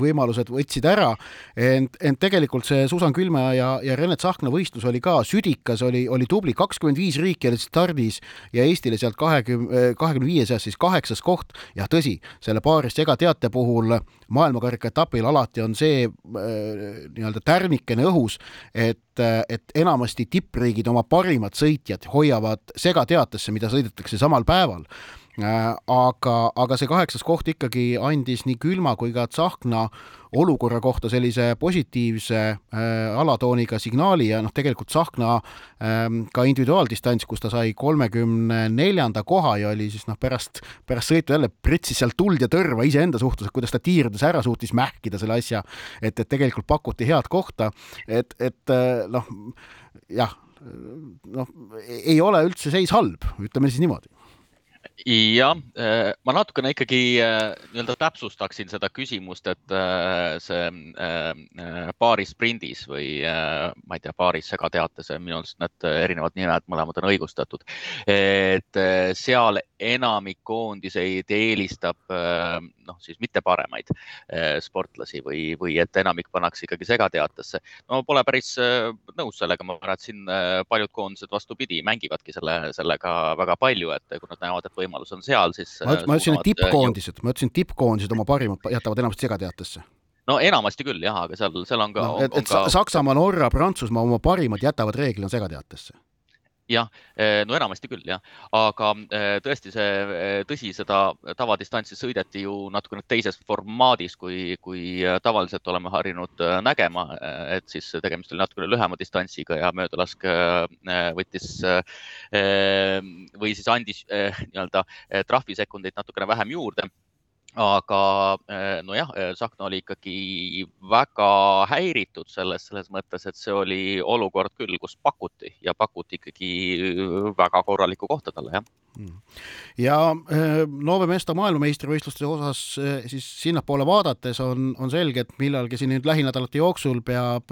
võimalused võtsid ära. ent, ent tegelikult see Susan Külme ja, ja Rene Tsahkna võistlus oli ka südikas, oli, oli tubli, kakskümmend viis riiki olid stardis ja Eestile sealt kahekümne, kahekümne viie seas siis kaheksas koht. jah, tõsi, selle paaris segateate puhul maailmakarika etapil alati on see äh, nii-öelda tärnikene õhus, et, et enamasti tippriigid oma parimad sõitjad hoiavad segateatesse, mida sõidetakse samal päeval Äh, aga, aga see kaheksas koht ikkagi andis nii Külma kui ka Tsahkna olukorra kohta sellise positiivse äh, alatooniga signaali ja noh, tegelikult Tsahkna ähm, ka individuaaldistants, kus ta sai kolmekümne neljanda koha ja oli siis noh, pärast, pärast sõitu jälle pritsis seal tuld ja tõrva iseenda suhtes, et kuidas ta tiirdes ära suutis mähkida selle asja, et, et tegelikult pakuti head kohta, et, et äh, noh, jah, noh, ei ole üldse seis halb, ütleme siis niimoodi jah, äh, ma natukene ikkagi äh, nii-öelda täpsustaksin seda küsimust, et äh, see paari sprindis või ma ei tea, paaris segateates, minu arust need erinevad nimed mõlemad on õigustatud. et seal enamik koondiseid eelistab noh, siis mitte paremaid sportlasi või, või et enamik pannakse ikkagi segateatesse. no pole päris nõus sellega, ma arvan, et siin paljud koondised vastupidi mängivadki selle, sellega väga palju, et kui nad näevad, et võimalik võimalus on seal, siis. ma, ma ütlesin, et tippkoondised, ma ütlesin, tippkoondised oma parimad jätavad enamasti segateatesse. no enamasti küll jah, aga seal, seal on ka no,. et, et ka... Saksamaa, Norra, Prantsusmaa oma parimad jätavad reeglina segateatesse jah, eh, no enamasti küll jah, aga eh, tõesti see, eh, tõsi, seda tavadistantsi sõideti ju natukene teises formaadis, kui, kui tavaliselt oleme harjunud nägema, et siis tegemist oli natukene lühema distantsiga ja möödalask võttis või siis andis nii-öelda trahvisekundeid natukene vähem juurde aga eh, nojah, eh, Tsahkna oli ikkagi väga häiritud selles, selles mõttes, et see oli olukord küll, kus pakuti ja pakuti ikkagi väga korralikku kohta talle, jah mm. ja eh, Nove Mesto maailmameistrivõistluste osas siis sinnapoole vaadates on, on selge, et millalgi siin nüüd lähinädalate jooksul peab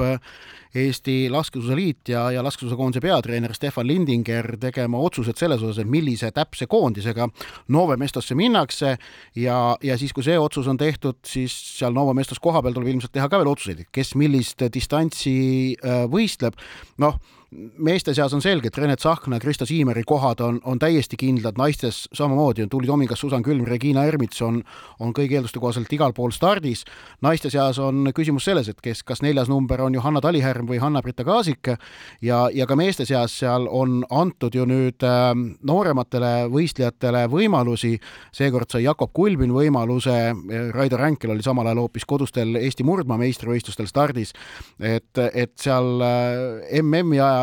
Eesti Laskesuusaliit ja, ja laskesuusakoondise peatreener Stefan Lindinger tegema otsused selles osas, et millise täpse koondisega Nove Mestosse minnakse ja, ja siis, kui see otsus on tehtud, siis seal Nova Mestos kohapeal tuleb ilmselt teha ka veel otsuseid, et kes millist distantsi äh, võistleb. noh, meeste seas on selge, et Rene Tsahkna ja Krista Siimeri kohad on, on täiesti kindlad, naistes samamoodi on Tuuli Tomingas, Susan Külm, Regina Ermits on, on kõigi eelduste kohaselt igal pool stardis. naiste seas on küsimus selles, et kes, kas neljas number on Johanna Talihärm või Hanna-Britta Kaasik ja, ja ka meeste seas seal on antud ju nüüd äh, noorematele võistlejatele võimalusi. seekord sai Jakob Kulbin võimaluse, Raido Ränkel oli samal ajal hoopis kodustel Eesti murdmaa meistrivõistlustel stardis. et, et seal äh, MM-i ajal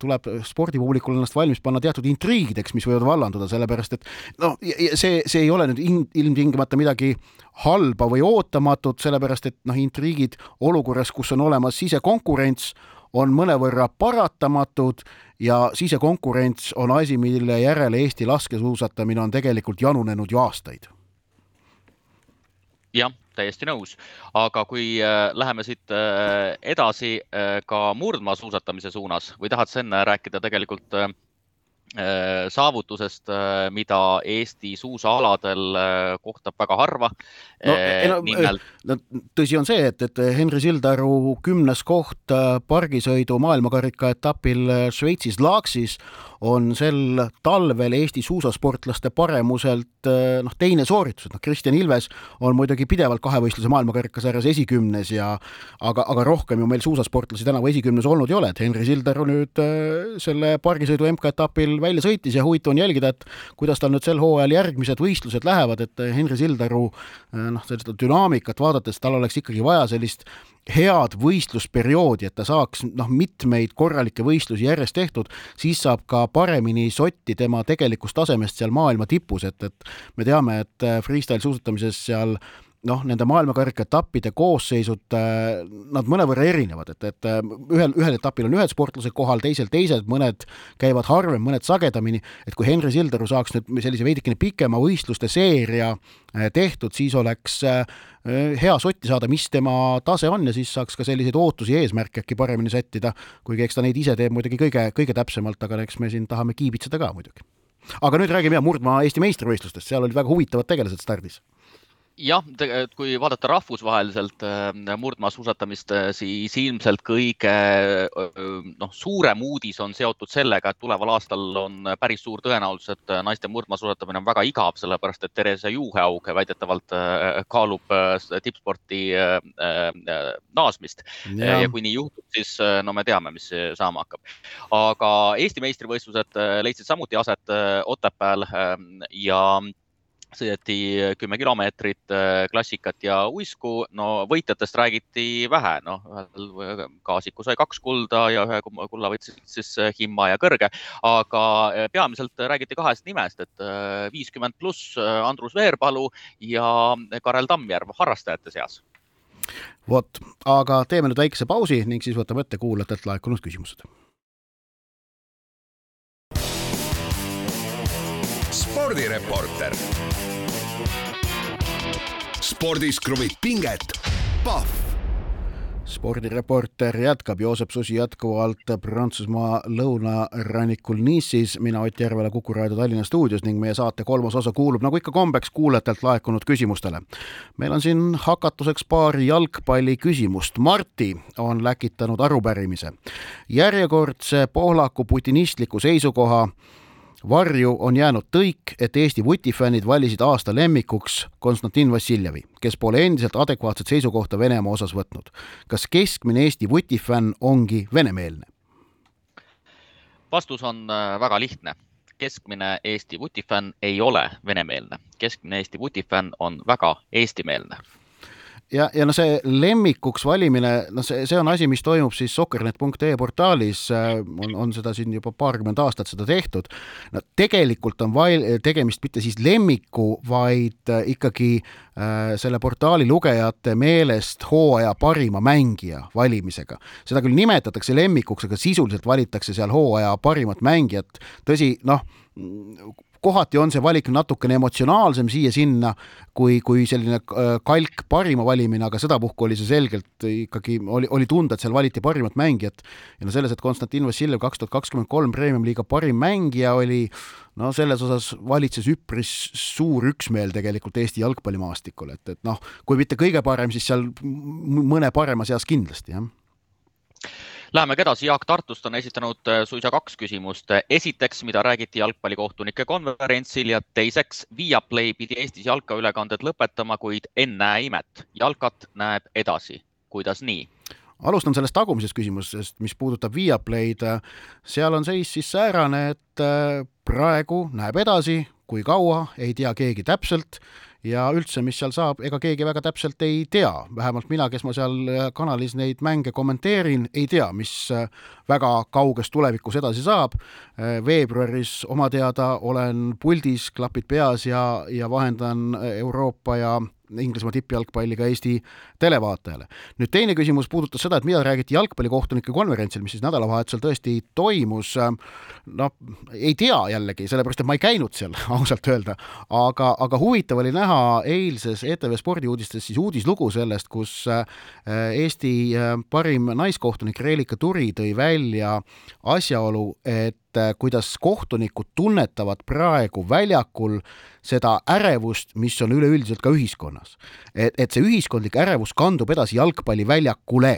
tuleb spordipublikul ennast valmis panna teatud intriigideks, mis võivad vallanduda, sellepärast et noh, see, see ei ole nüüd ilmtingimata midagi halba või ootamatut, sellepärast et noh, intriigid olukorras, kus on olemas sisekonkurents, on mõnevõrra paratamatud ja sisekonkurents on asi, mille järele Eesti laskesuusatamine on tegelikult janunenud ju aastaid. Jah täiesti nõus, aga kui äh, läheme siit äh, edasi äh, ka murdmaasuusatamise suunas või tahad sa enne rääkida tegelikult saavutusest, mida Eesti suusaaladel kohtab väga harva no,. No, nimelt... no tõsi on see, et, et Henri Sildaru kümnes koht pargisõidu maailmakarika etapil Šveitsis Laaksis on sel talvel Eesti suusasportlaste paremuselt eh, noh, teine sooritus, et noh, Kristjan Ilves on muidugi pidevalt kahevõistluse maailmakarikasarjas esikümnes ja aga, aga rohkem ju meil suusasportlasi tänavu esikümnes olnud ei ole, et Henri Sildaru nüüd äh, selle pargisõidu MK-etapil välja sõitis ja huvitav on jälgida, et kuidas tal nüüd sel hooajal järgmised võistlused lähevad, et Henri Sildaru äh, noh, seda dünaamikat vaadates tal oleks ikkagi vaja sellist head võistlusperioodi, et ta saaks noh, mitmeid korralikke võistlusi järjest tehtud, siis saab ka paremini sotti tema tegelikust tasemest seal maailma tipus, et, et me teame, et äh, freestyle suusatamises seal noh, nende maailmakarika etappide koosseisud, äh, nad mõnevõrra erinevad, et, et äh, ühel, ühel etapil on ühed sportlased kohal, teisel teised, mõned käivad harvem, mõned sagedamini, et kui Henri Sildaru saaks nüüd sellise veidikene pikema võistluste seeria äh, tehtud, siis oleks hea sotti saada, mis tema tase on ja siis saaks ka selliseid ootusi ja eesmärke äkki paremini sättida, kuigi eks ta neid ise teeb muidugi kõige, kõige täpsemalt, aga eks me siin tahame kiibitseda ka muidugi. aga nüüd räägime jah, murdmaa Eesti meistrivõistlustest, seal olid väga huvitavad tegelased stardis jah, kui vaadata rahvusvaheliselt äh, murdmaasuusatamist, äh, siis ilmselt kõige äh, noh, suurem uudis on seotud sellega, et tuleval aastal on päris suur tõenäosus, et naiste murdmaasuusatamine on väga igav, sellepärast et Therese Juuhaug väidetavalt kaalub tippsporti naasmist. ja kui nii juhtub, siis no me teame, mis saama hakkab. aga Eesti meistrivõistlused leidsid samuti aset Otepääl ja sõideti kümme kilomeetrit äh, klassikat ja uisku. no võitjatest räägiti vähe, noh, ühel Kaasiku sai kaks kulda ja ühe kulla võtsid siis äh, Himma ja Kõrge, aga äh, peamiselt räägiti kahest nimest, et viiskümmend pluss Andrus Veerpalu ja Karel Tammjärv harrastajate seas. Vot, aga teeme nüüd väikese pausi ning siis võtame ette kuulajatelt laekunud küsimused spordireporter. spordis kruvib pinget, Pahv spordireporter jätkab, Joosep Susi jätkuvalt Prantsusmaa lõunarannikul Nice'is, mina Ott Järvela Kuku raadio Tallinna stuudios ning meie saate kolmas osa kuulub nagu ikka kombeks kuulajatelt laekunud küsimustele. meil on siin hakatuseks paar jalgpalli küsimust. Marti on läkitanud arupärimise. järjekordse pohlaku putinistliku seisukoha varju on jäänud tõik, et Eesti vutifännid valisid aasta lemmikuks Konstantin Vassiljevi, kes pole endiselt adekvaatset seisukohta Venemaa osas võtnud. kas keskmine Eesti vutifänn ongi venemeelne? vastus on äh, väga lihtne. keskmine Eesti vutifänn ei ole venemeelne, keskmine Eesti vutifänn on väga eestimeelne ja, ja noh, see lemmikuks valimine, noh, see, see on asi, mis toimub siis soccernet.ee portaalis, äh, on, on seda siin juba paarkümmend aastat seda tehtud. no tegelikult on val-, tegemist mitte siis lemmiku, vaid äh, ikkagi äh, selle portaali lugejate meelest hooaja parima mängija valimisega. seda küll nimetatakse lemmikuks, aga sisuliselt valitakse seal hooaja parimat mängijat. tõsi, noh kohati on see valik natukene emotsionaalsem siia-sinna kui, kui selline äh, kalk parima valimine, aga sedapuhku oli see selgelt ikkagi, oli, oli tunda, et seal valiti parimat mängijat. ja no selles, et Konstantin Vassiljev kaks tuhat kakskümmend kolm Premium-liiga parim mängija oli, no selles osas valitses üpris suur üksmeel tegelikult Eesti jalgpallimaastikul, et, et noh, kui mitte kõige parem, siis seal mõne parema seas kindlasti, jah Lähemegi edasi, Jaak Tartust on esitanud äh, suisa kaks küsimust. esiteks, mida räägiti jalgpallikohtunike konverentsil ja teiseks, Viaplay pidi Eestis jalkaülekanded lõpetama, kuid ennäe imet, jalkat näeb edasi. kuidas nii? alustan sellest tagumisest küsimusest, mis puudutab Viaplay'd. seal on seis siis säärane, et äh, praegu näeb edasi, kui kaua, ei tea keegi täpselt ja üldse, mis seal saab, ega keegi väga täpselt ei tea, vähemalt mina, kes ma seal äh, kanalis neid mänge kommenteerin, ei tea, mis äh, väga kauges tulevikus edasi saab. Äh, veebruaris oma teada olen puldis, klapid peas ja, ja vahendan Euroopa ja Inglismaa tippjalgpalli ka Eesti televaatajale. nüüd teine küsimus puudutas seda, et mida räägiti jalgpallikohtunike konverentsil, mis siis nädalavahetusel tõesti toimus. noh, ei tea jällegi, sellepärast et ma ei käinud seal ausalt öelda, aga, aga huvitav oli näha eilses ETV spordiuudistes siis uudislugu sellest, kus äh, Eesti äh, parim naiskohtunik Reelika Turi tõi välja asjaolu, et kuidas kohtunikud tunnetavad praegu väljakul seda ärevust, mis on üleüldiselt ka ühiskonnas. et, et see ühiskondlik ärevus kandub edasi jalgpalliväljakule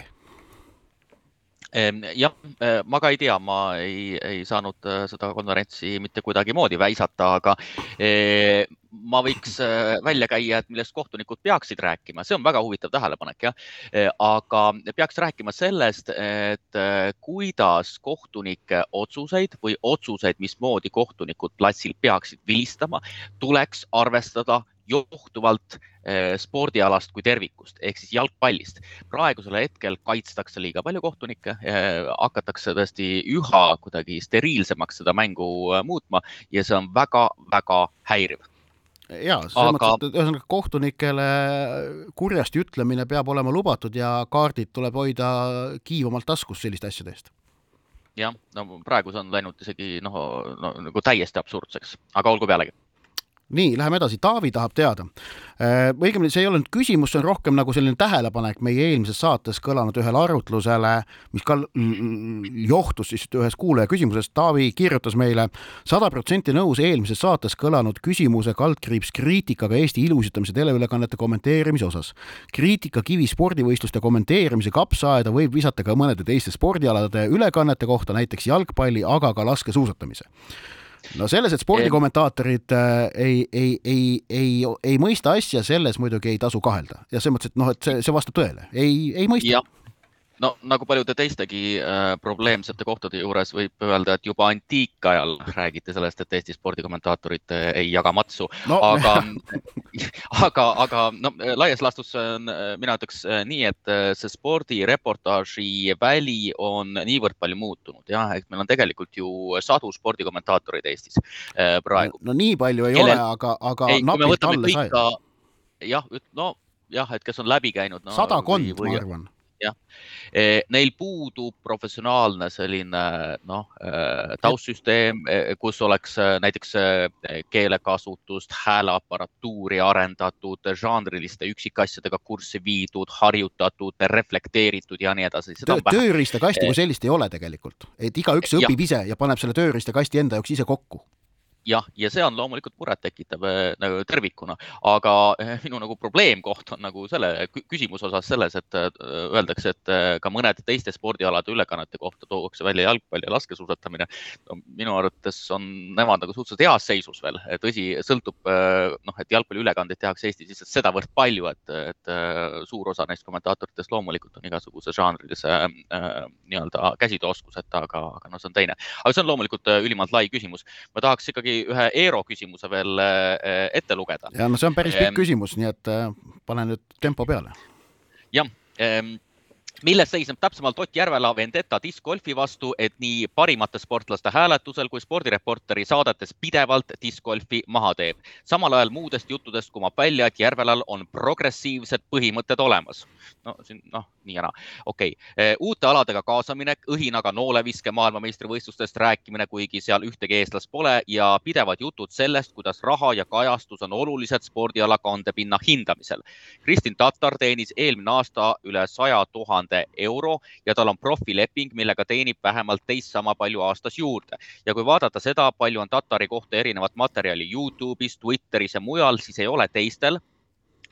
jah, äh, ma ka ei tea, ma ei, ei saanud äh, seda konverentsi mitte kuidagimoodi väisata, aga äh, ma võiks välja käia, et millest kohtunikud peaksid rääkima, see on väga huvitav tähelepanek, jah. aga peaks rääkima sellest, et kuidas kohtunike otsuseid või otsuseid, mismoodi kohtunikud platsil peaksid vilistama, tuleks arvestada johtuvalt spordialast kui tervikust ehk siis jalgpallist. praegusel hetkel kaitstakse liiga palju kohtunikke, hakatakse tõesti üha kuidagi steriilsemaks seda mängu muutma ja see on väga-väga häiriv ja selles Aga... mõttes, et ühesõnaga kohtunikele kurjasti ütlemine peab olema lubatud ja kaardid tuleb hoida kiivamalt taskus selliste asjade eest. jah, no praegu see on läinud isegi noh no, nagu täiesti absurdseks, aga olgu pealegi nii, läheme edasi, Taavi tahab teada. Äh, õigemini see ei ole nüüd küsimus, see on rohkem nagu selline tähelepanek meie eelmises saates kõlanud ühele arutlusele, mis ka johtus siis ühest kuulaja küsimusest. Taavi kirjutas meile sada protsenti nõus eelmises saates kõlanud küsimuse kaldkriips kriitikaga Eesti ilusitamise teleülekannete kommenteerimise osas. kriitikakivi spordivõistluste kommenteerimise kapsaaeda võib visata ka mõnede teiste spordialade ülekannete kohta, näiteks jalgpalli, aga ka laskesuusatamise no selles, et spordikommentaatorid äh, ei, ei, ei, ei, ei mõista asja, selles muidugi ei tasu kahelda. Ja selles mõttes, et noh, et see, see vastab tõele, ei, ei mõista no nagu paljude teistegi äh, probleemsete kohtade juures võib öelda, et juba antiikajal räägiti sellest, et Eesti spordikommentaatorid ei jaga matsu no., aga aga, aga no laias laastus äh, mina ütleks äh, nii, et äh, see spordireportaaži väli on niivõrd palju muutunud jah, et meil on tegelikult ju sadu spordikommentaatoreid Eestis äh, praegu. no nii palju ei Kelle... ole, aga, aga ei, napilt alla saja. jah, no jah, et kes on läbi käinud no,. sadakond, ma arvan jah. Eh, neil puudub professionaalne selline noh, eh, taustsüsteem, eh, kus oleks näiteks keelekasutust, hääleaparatuuri arendatud, žanriliste üksikasjadega kurssi viidud, harjutatud, reflekteeritud ja nii edasi. tööriistakasti kui sellist ei ole tegelikult, et igaüks õpib ja. ise ja paneb selle tööriistakasti enda jaoks ise kokku jah, ja see on loomulikult murettekitav äh, nagu tervikuna, aga äh, minu nagu probleemkoht on nagu selle küsimuse osas selles, et äh, öeldakse, et ka mõnede teiste spordialade ülekannete kohta tuuakse välja jalgpall ja laskesuusatamine no,. minu arvates on nemad nagu suhteliselt heas seisus veel, tõsi, sõltub noh, et jalgpalliülekandeid tehakse Eestis lihtsalt sedavõrd palju, et, et suur osa neist kommentaatoritest loomulikult on igasuguse žanrilise äh, nii-öelda käsitööoskuseta, aga, aga noh, see on teine. aga see on loomulikult ülimalt lai küsimus. ma tahaks ikkagi ühe Eero küsimuse veel äh, ette lugeda. ja no see on päris pikk küsimus, nii et äh, pane nüüd tempo peale. jah milles seisneb täpsemalt Ott Järvela vendeta diskgolfi vastu, et nii parimate sportlaste hääletusel kui spordireporteri saadetes pidevalt diskgolfi maha teeb. samal ajal muudest juttudest kumab välja, et Järvelal on progressiivsed põhimõtted olemas. no siin noh, nii ja naa, okei okay.. uute aladega kaasamine, õhinaga nooleviske maailmameistrivõistlustest rääkimine, kuigi seal ühtegi eestlast pole ja pidevad jutud sellest, kuidas raha ja kajastus on olulised spordiala kandepinna hindamisel. Kristin Tatar teenis eelmine aasta üle saja tuhande tuhande euro ja tal on profileping, millega teenib vähemalt teist sama palju aastas juurde. ja kui vaadata seda, palju on Tatari kohta erinevat materjali Youtube'is, Twitteris ja mujal, siis ei ole teistel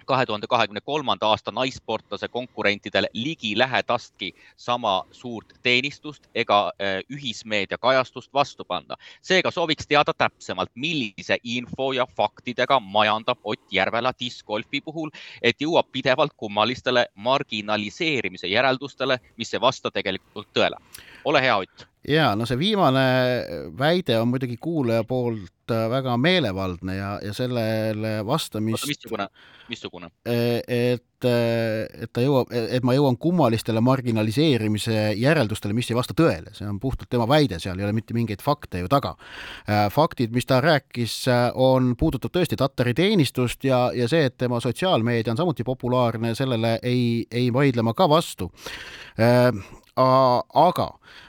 kahe tuhande kahekümne kolmanda aasta naissportlase konkurentidel ligilähedastki sama suurt teenistust ega äh, ühismeedia kajastust vastu panna. seega sooviks teada täpsemalt, millise info ja faktidega majandab Ott Järvela diskgolfi puhul, et jõuab pidevalt kummalistele marginaliseerimise järeldustele, mis ei vasta tegelikult tõele. ole hea, Ott ja no see viimane väide on muidugi kuulaja poolt äh, väga meelevaldne ja, ja sellele vastamist. missugune, missugune? E, et, et ta jõuab, et ma jõuan kummalistele marginaliseerimise järeldustele, mis ei vasta tõele, see on puhtalt tema väide, seal ei ole mitte mingeid fakte ju taga. Äh, faktid, mis ta rääkis, äh, on, puudutab tõesti Tatari teenistust ja, ja see, et tema sotsiaalmeedia on samuti populaarne, sellele ei, ei vaidle ma ka vastu aga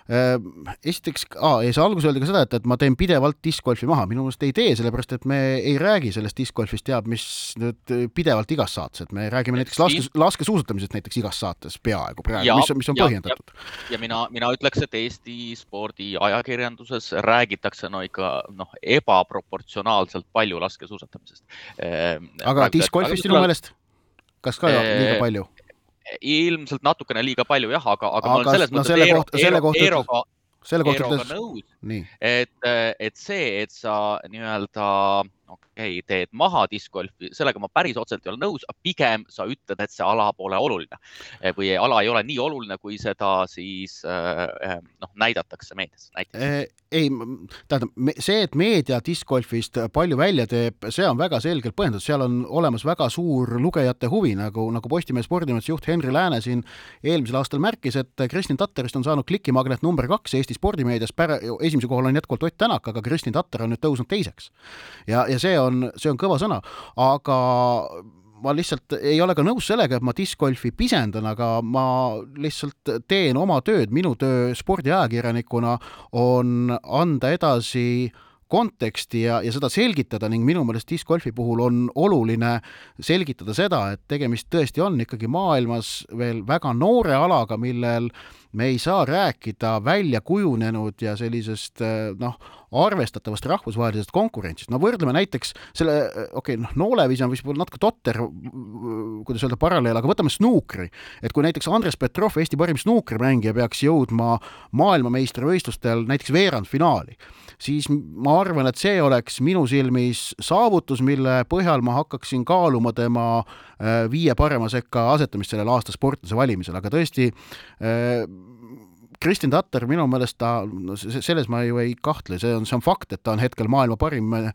äh, esiteks, ei saa alguses öelda ka seda, et, et ma teen pidevalt diskgolfi maha, minu meelest ei tee, sellepärast et me ei räägi sellest diskgolfist teab mis nüüd pidevalt igas saates, et me räägime näiteks laske, laskesuusatamisest näiteks igas saates peaaegu praegu, mis, mis on ja, põhjendatud. ja mina, mina ütleks, et Eesti spordiajakirjanduses räägitakse no ikka noh, ebaproportsionaalselt palju laskesuusatamisest. Ehm, aga diskgolfist sinu meelest? kas ka liiga palju? Ilmselt natukene liiga palju jah, aga, aga, aga ma olen selles no, mõttes Eero, Eero, Eeroga, selle kohta ütles. nõus, et, et see, et sa nii-öelda okei okay,, teed maha diskgolfi, sellega ma päris otseselt ei ole nõus, pigem sa ütled, et see ala pole oluline või ala ei ole nii oluline, kui seda siis äh, äh, noh, näidatakse meedias näiteks. ei, tähendab see, et meedia diskgolfist palju välja teeb, see on väga selgelt põhjendatud, seal on olemas väga suur lugejate huvi, nagu, nagu Postimehe spordimeeste juht Henri Lääne siin eelmisel aastal märkis, et Kristin Tatterist on saanud klikimagnet number kaks Eesti spordimeedias, esimesel kohal on jätkuvalt Ott Tänak, aga Kristin Tatter on nüüd tõusnud teiseks. ja, ja see on, see on kõva sõna, aga ma lihtsalt ei ole ka nõus sellega, et ma diskgolfi pisendan, aga ma lihtsalt teen oma tööd, minu töö spordiajakirjanikuna on anda edasi konteksti ja, ja seda selgitada ning minu meelest diskgolfi puhul on oluline selgitada seda, et tegemist tõesti on ikkagi maailmas veel väga noore alaga, millel me ei saa rääkida välja kujunenud ja sellisest noh, arvestatavast rahvusvahelisest konkurentsist. no võrdleme näiteks selle, okei okay,, noh, nooleviis on võib-olla natuke totter, kuidas öelda, paralleel, aga võtame snuukri. et kui näiteks Andres Petrov, Eesti parim snuukrimängija, peaks jõudma maailmameistrivõistlustel näiteks veerandfinaali, siis ma arvan, et see oleks minu silmis saavutus, mille põhjal ma hakkaksin kaaluma tema äh, viie parema sekka asetamist sellel aasta sportlase valimisel, aga tõesti äh, Kristin Tatter minu meelest ta, selles ma ju ei kahtle, see on, see on fakt, et ta on hetkel maailma parim äh,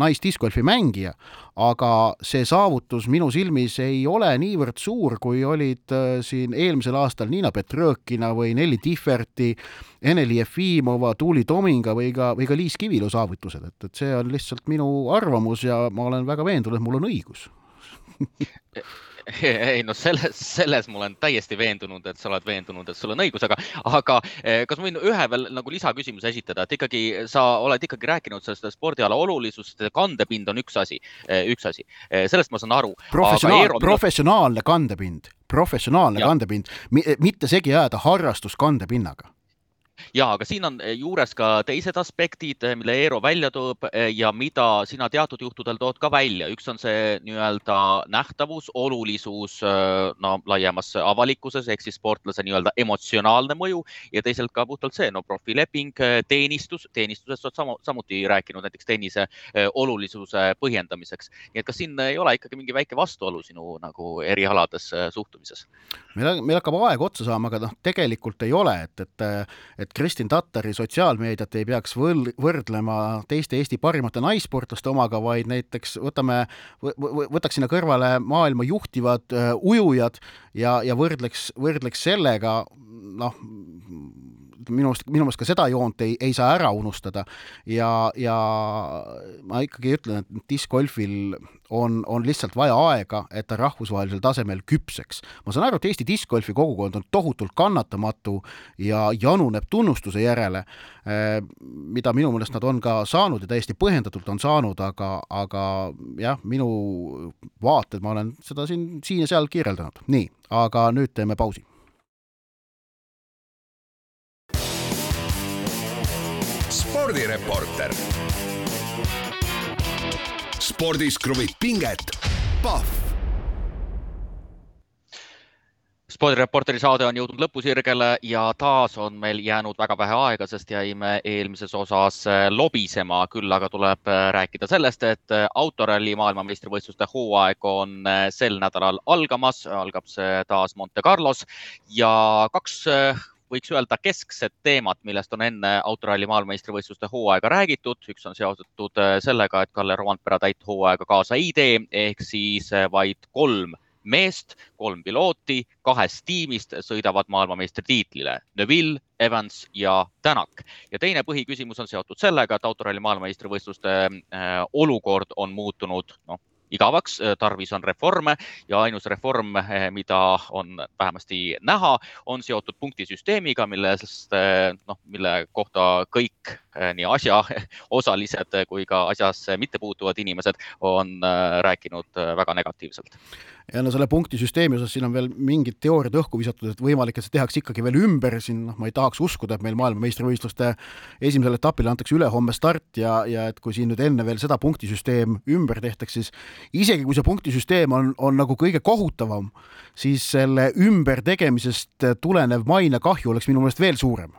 naisdiskgolfi mängija, aga see saavutus minu silmis ei ole niivõrd suur, kui olid äh, siin eelmisel aastal Niina Petrõkina või Nelli Tihverti, Eneli Jefimova, Tuuli Tominga või ka, või ka Liis Kivilu saavutused, et, et see on lihtsalt minu arvamus ja ma olen väga veendunud, et mul on õigus ei no selles, selles ma olen täiesti veendunud, et sa oled veendunud, et sul on õigus, aga, aga eh, kas ma võin ühe veel nagu lisaküsimuse esitada, et ikkagi sa oled ikkagi rääkinud sellest spordiala olulisusest, kandepind on üks asi, eh, üks asi, eh, sellest ma saan aru. professionaal, Eero... professionaalne kandepind, professionaalne ja. kandepind, mitte segi ajada harrastus kandepinnaga ja, aga siin on eh, juures ka teised aspektid, eh, mille Eero välja toob eh, ja mida sina teatud juhtudel tood ka välja. üks on see nii-öelda nähtavus, olulisus no laiemas avalikkuses ehk siis sportlase nii-öelda emotsionaalne mõju ja teisalt ka puhtalt see no profileping, teenistus, teenistusest oled sama, samuti rääkinud näiteks tennise olulisuse põhjendamiseks. nii et kas siin ei ole ikkagi mingi väike vastuolu sinu nagu erialades suhtumises? meil, meil hakkab aeg otsa saama, aga noh, tegelikult ei ole, et, et, et et Kristin Tattari sotsiaalmeediat ei peaks võl-, võrdlema teiste Eesti parimate naissportlaste omaga, vaid näiteks võtame, võtaks sinna kõrvale maailma juhtivad uh, ujujad ja, ja võrdleks, võrdleks sellega noh, minu arust, minu meelest ka seda joont ei, ei saa ära unustada ja, ja ma ikkagi ütlen, et discgolfil on, on lihtsalt vaja aega, et ta rahvusvahelisel tasemel küpseks. ma saan aru, et Eesti discgolfi kogukond on tohutult kannatamatu ja januneb tunnustuse järele, eh, mida minu meelest nad on ka saanud ja täiesti põhjendatult on saanud, aga, aga jah, minu vaated, ma olen seda siin, siin ja seal kirjeldanud. nii, aga nüüd teeme pausi spordireporter. spordis kruvib pinget, Pahv. spordireporteri saade on jõudnud lõpusirgele ja taas on meil jäänud väga vähe aega, sest jäime eelmises osas äh, lobisema, küll aga tuleb äh, rääkida sellest, et äh, autoralli maailmameistrivõistluste hooaeg on sel nädalal algamas, algab see taas Monte Carlos ja kaks võiks öelda keskset teemat, millest on enne autoralli maailmameistrivõistluste hooaega räägitud. üks on seotud sellega, et Kalle Roandpera täit hooaega kaasa ei tee ehk siis vaid kolm meest, kolm pilooti kahest tiimist sõidavad maailmameistritiitlile. Neville, Evans ja Tänak. ja teine põhiküsimus on seotud sellega, et autoralli maailmameistrivõistluste äh, olukord on muutunud noh, igavaks, äh, tarvis on reforme ja ainus reform, äh, mida on vähemasti näha, on seotud punktisüsteemiga, millest noh, mille kohta kõik nii asjaosalised kui ka asjasse mittepuutuvad inimesed on rääkinud väga negatiivselt ja no selle punktisüsteemi osas siin on veel mingid teooriad õhku visatud, et võimalik, et see tehakse ikkagi veel ümber siin, noh, ma ei tahaks uskuda, et meil maailmameistrivõistluste esimesele etapile antakse ülehomme start ja, ja et kui siin nüüd enne veel seda punktisüsteem ümber tehtaks, siis isegi kui see punktisüsteem on, on nagu kõige kohutavam, siis selle ümbertegemisest tulenev mainekahju oleks minu meelest veel suurem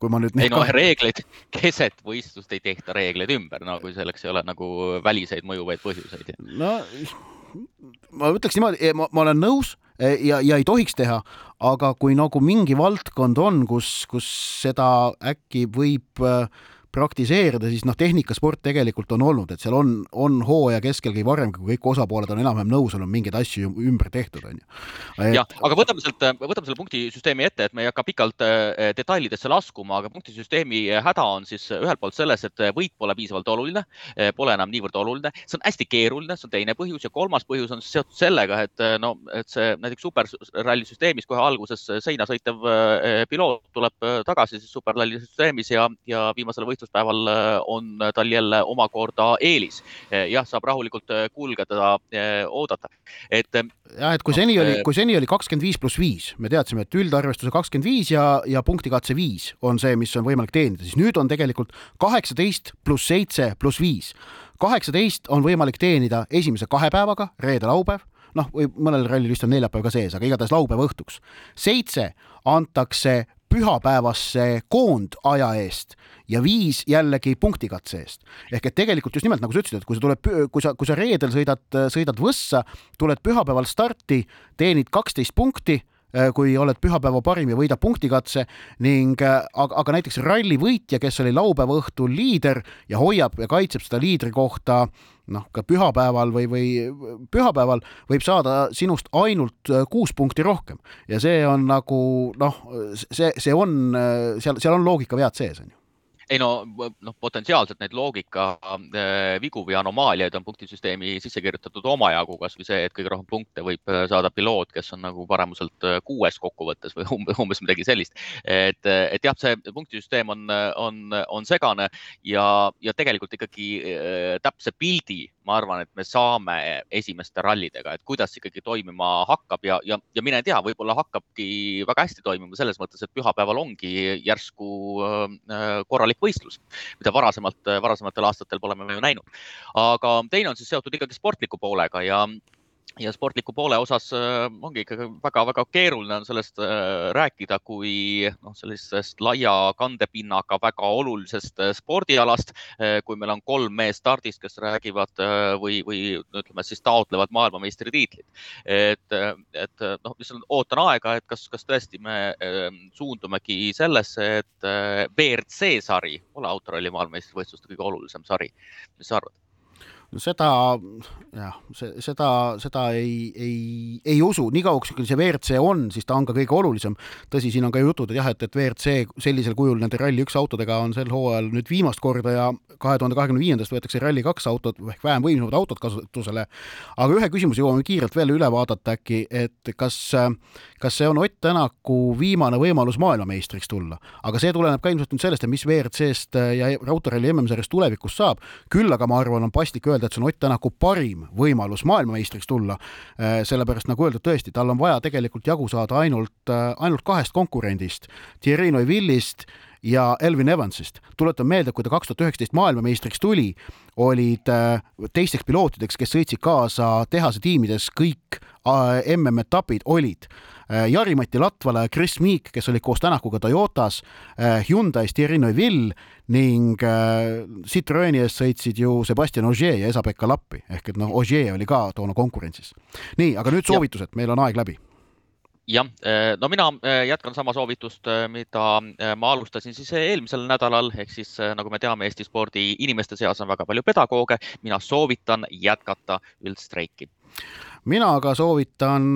kui ma nüüd. ei no reegleid, keset võistlust ei tehta reegleid ümber, no kui selleks ei ole nagu väliseid mõjuvaid põhjuseid. no ma ütleks niimoodi, ma, ma olen nõus e, ja, ja ei tohiks teha, aga kui nagu mingi valdkond on, kus, kus seda äkki võib äh, praktiseerida, siis noh, tehnikasport tegelikult on olnud, et seal on, on hooaja keskelgi varem, kui kõik osapooled on enam-vähem nõus olnud, mingeid asju ümber tehtud, on ju. jah, aga võtame sealt, võtame selle punktisüsteemi ette, et me ei hakka pikalt äh, detailidesse laskuma, aga punktisüsteemi häda on siis ühelt poolt selles, et võit pole piisavalt oluline, äh, pole enam niivõrd oluline, see on hästi keeruline, see on teine põhjus ja kolmas põhjus on seotud sellega, et äh, no, et see näiteks superralli süsteemis kohe alguses seina sõitev piloot tuleb tagasi siis superralli süsteemis ja, ja viimasele võistlusele võistluspäeval äh, on tal jälle omakorda eelis. Äh, jah, saab rahulikult äh, kulgeda, oodata, et. jah, et kui seni oli, kui seni oli kakskümmend viis pluss viis, me teadsime, et üldarvestuse kakskümmend viis ja, ja punktikatse viis on see, mis on võimalik teenida, siis nüüd on tegelikult kaheksateist pluss seitse pluss viis. kaheksateist on võimalik teenida esimese kahe päevaga, reede-laupäev noh, või mõnel rallil vist on neljapäev ka sees, aga igatahes laupäeva õhtuks. seitse antakse pühapäevase koondaja eest ja viis jällegi punktikatse eest. ehk et tegelikult just nimelt nagu sa ütlesid, et kui sa tuled, kui sa, kui sa reedel sõidad, sõidad Võssa, tuled pühapäeval starti, teenid kaksteist punkti Äh, kui oled pühapäeva parim ja võidad punktikatse ning äh, aga, aga näiteks ralli võitja, kes oli laupäeva õhtul liider ja hoiab ja kaitseb seda liidri kohta noh, ka pühapäeval või, või pühapäeval võib saada sinust ainult äh, kuus punkti rohkem ja see on nagu noh, see, see on seal, seal on loogikavead sees, on ju ei no, noh, potentsiaalselt neid loogika äh, vigu või anomaaliaid on punktisüsteemi sisse kirjutatud omajagu, kasvõi see, et kõige rohkem punkte võib äh, saada piloot, kes on nagu paremuselt äh, kuues kokkuvõttes või umbes, umbes midagi sellist. et, et jah, see punktisüsteem on, on, on segane ja, ja tegelikult ikkagi täpse pildi ma arvan, et me saame esimeste rallidega, et kuidas ikkagi toimima hakkab ja, ja, ja mine tea, võib-olla hakkabki väga hästi toimima selles mõttes, et pühapäeval ongi järsku korralik võistlus, mida varasemalt, varasematel aastatel pole me ju näinud. aga teine on siis seotud ikkagi sportliku poolega ja ja sportliku poole osas äh, ongi ikkagi väga-väga keeruline on sellest äh, rääkida kui noh, sellisest laia kandepinnaga väga olulisest äh, spordialast. kui meil on kolm meest stardis, kes räägivad või, või ütleme siis taotlevad maailmameistritiitlit. et, et noh, lihtsalt ootan aega, et kas, kas tõesti me suundumegi sellesse, et WRC sari pole autoralli maailmameistrivõistluste kõige olulisem sari. mis sa arvad? No seda jah, see, seda, seda ei, ei, ei usu, niikauaks kui see WRC on, siis ta on ka kõige olulisem. tõsi, siin on ka jutud, et jah, et, et WRC sellisel kujul nende Rally1 autodega on sel hooajal nüüd viimast korda ja kahe tuhande kahekümne viiendast võetakse Rally2 autot ehk vähem võimsamad autod kasutusele. aga ühe küsimuse jõuame kiirelt veel üle vaadata äkki, et kas, kas see on Ott Tänaku viimane võimalus maailmameistriks tulla, aga see tuleneb ka ilmselt nüüd sellest, et mis WRC-st ja autoralli MM-sarjast tulevikus saab. küll aga ma arvan, on paslik öelda, öelda, et see on Ott Tänaku parim võimalus maailmameistriks tulla. Äh, sellepärast nagu öeldud, tõesti, tal on vaja tegelikult jagu saada ainult, äh, ainult kahest konkurendist, Thierry Neuvillist ja Elvin Evansist. tuletan meelde, kui ta kaks tuhat üheksateist maailmameistriks tuli, olid äh, teisteks pilootideks, kes sõitsid kaasa tehase tiimides, kõik MM-etapid olid Jari-Mati Latvala ja Chris Meek, kes olid koos Tänakuga Toyotas, Hyundai'st Thierry Neuville ning Citroeni eest sõitsid ju Sebastian Ogier ja Esa-Pekka Lappi ehk et noh, Ogier oli ka toona konkurentsis. nii, aga nüüd soovitused, meil on aeg läbi jah, no mina jätkan sama soovitust, mida ma alustasin siis eelmisel nädalal, ehk siis nagu me teame, Eesti spordi inimeste seas on väga palju pedagooge. mina soovitan jätkata üldstreiki. mina aga soovitan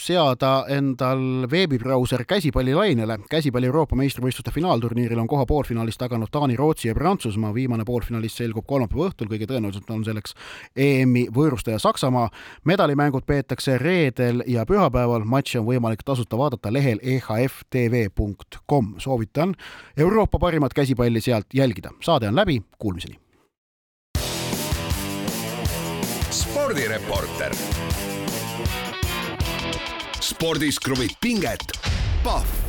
seada endal veebibrauser käsipallilainele. käsipalli Euroopa meistrivõistluste finaalturniiril on koha poolfinaalis taganud Taani, Rootsi ja Prantsusmaa. viimane poolfinalist selgub kolmapäeva õhtul, kõige tõenäoliselt on selleks EM-i võõrustaja Saksamaa. medalimängud peetakse reedel ja pühapäeval. matši on võimalik tasuta vaadata lehel ehftv.com. soovitan Euroopa parimat käsipalli sealt jälgida. saade on läbi, kuulmiseni. spordireporter spordis kruvib pinget, Pahv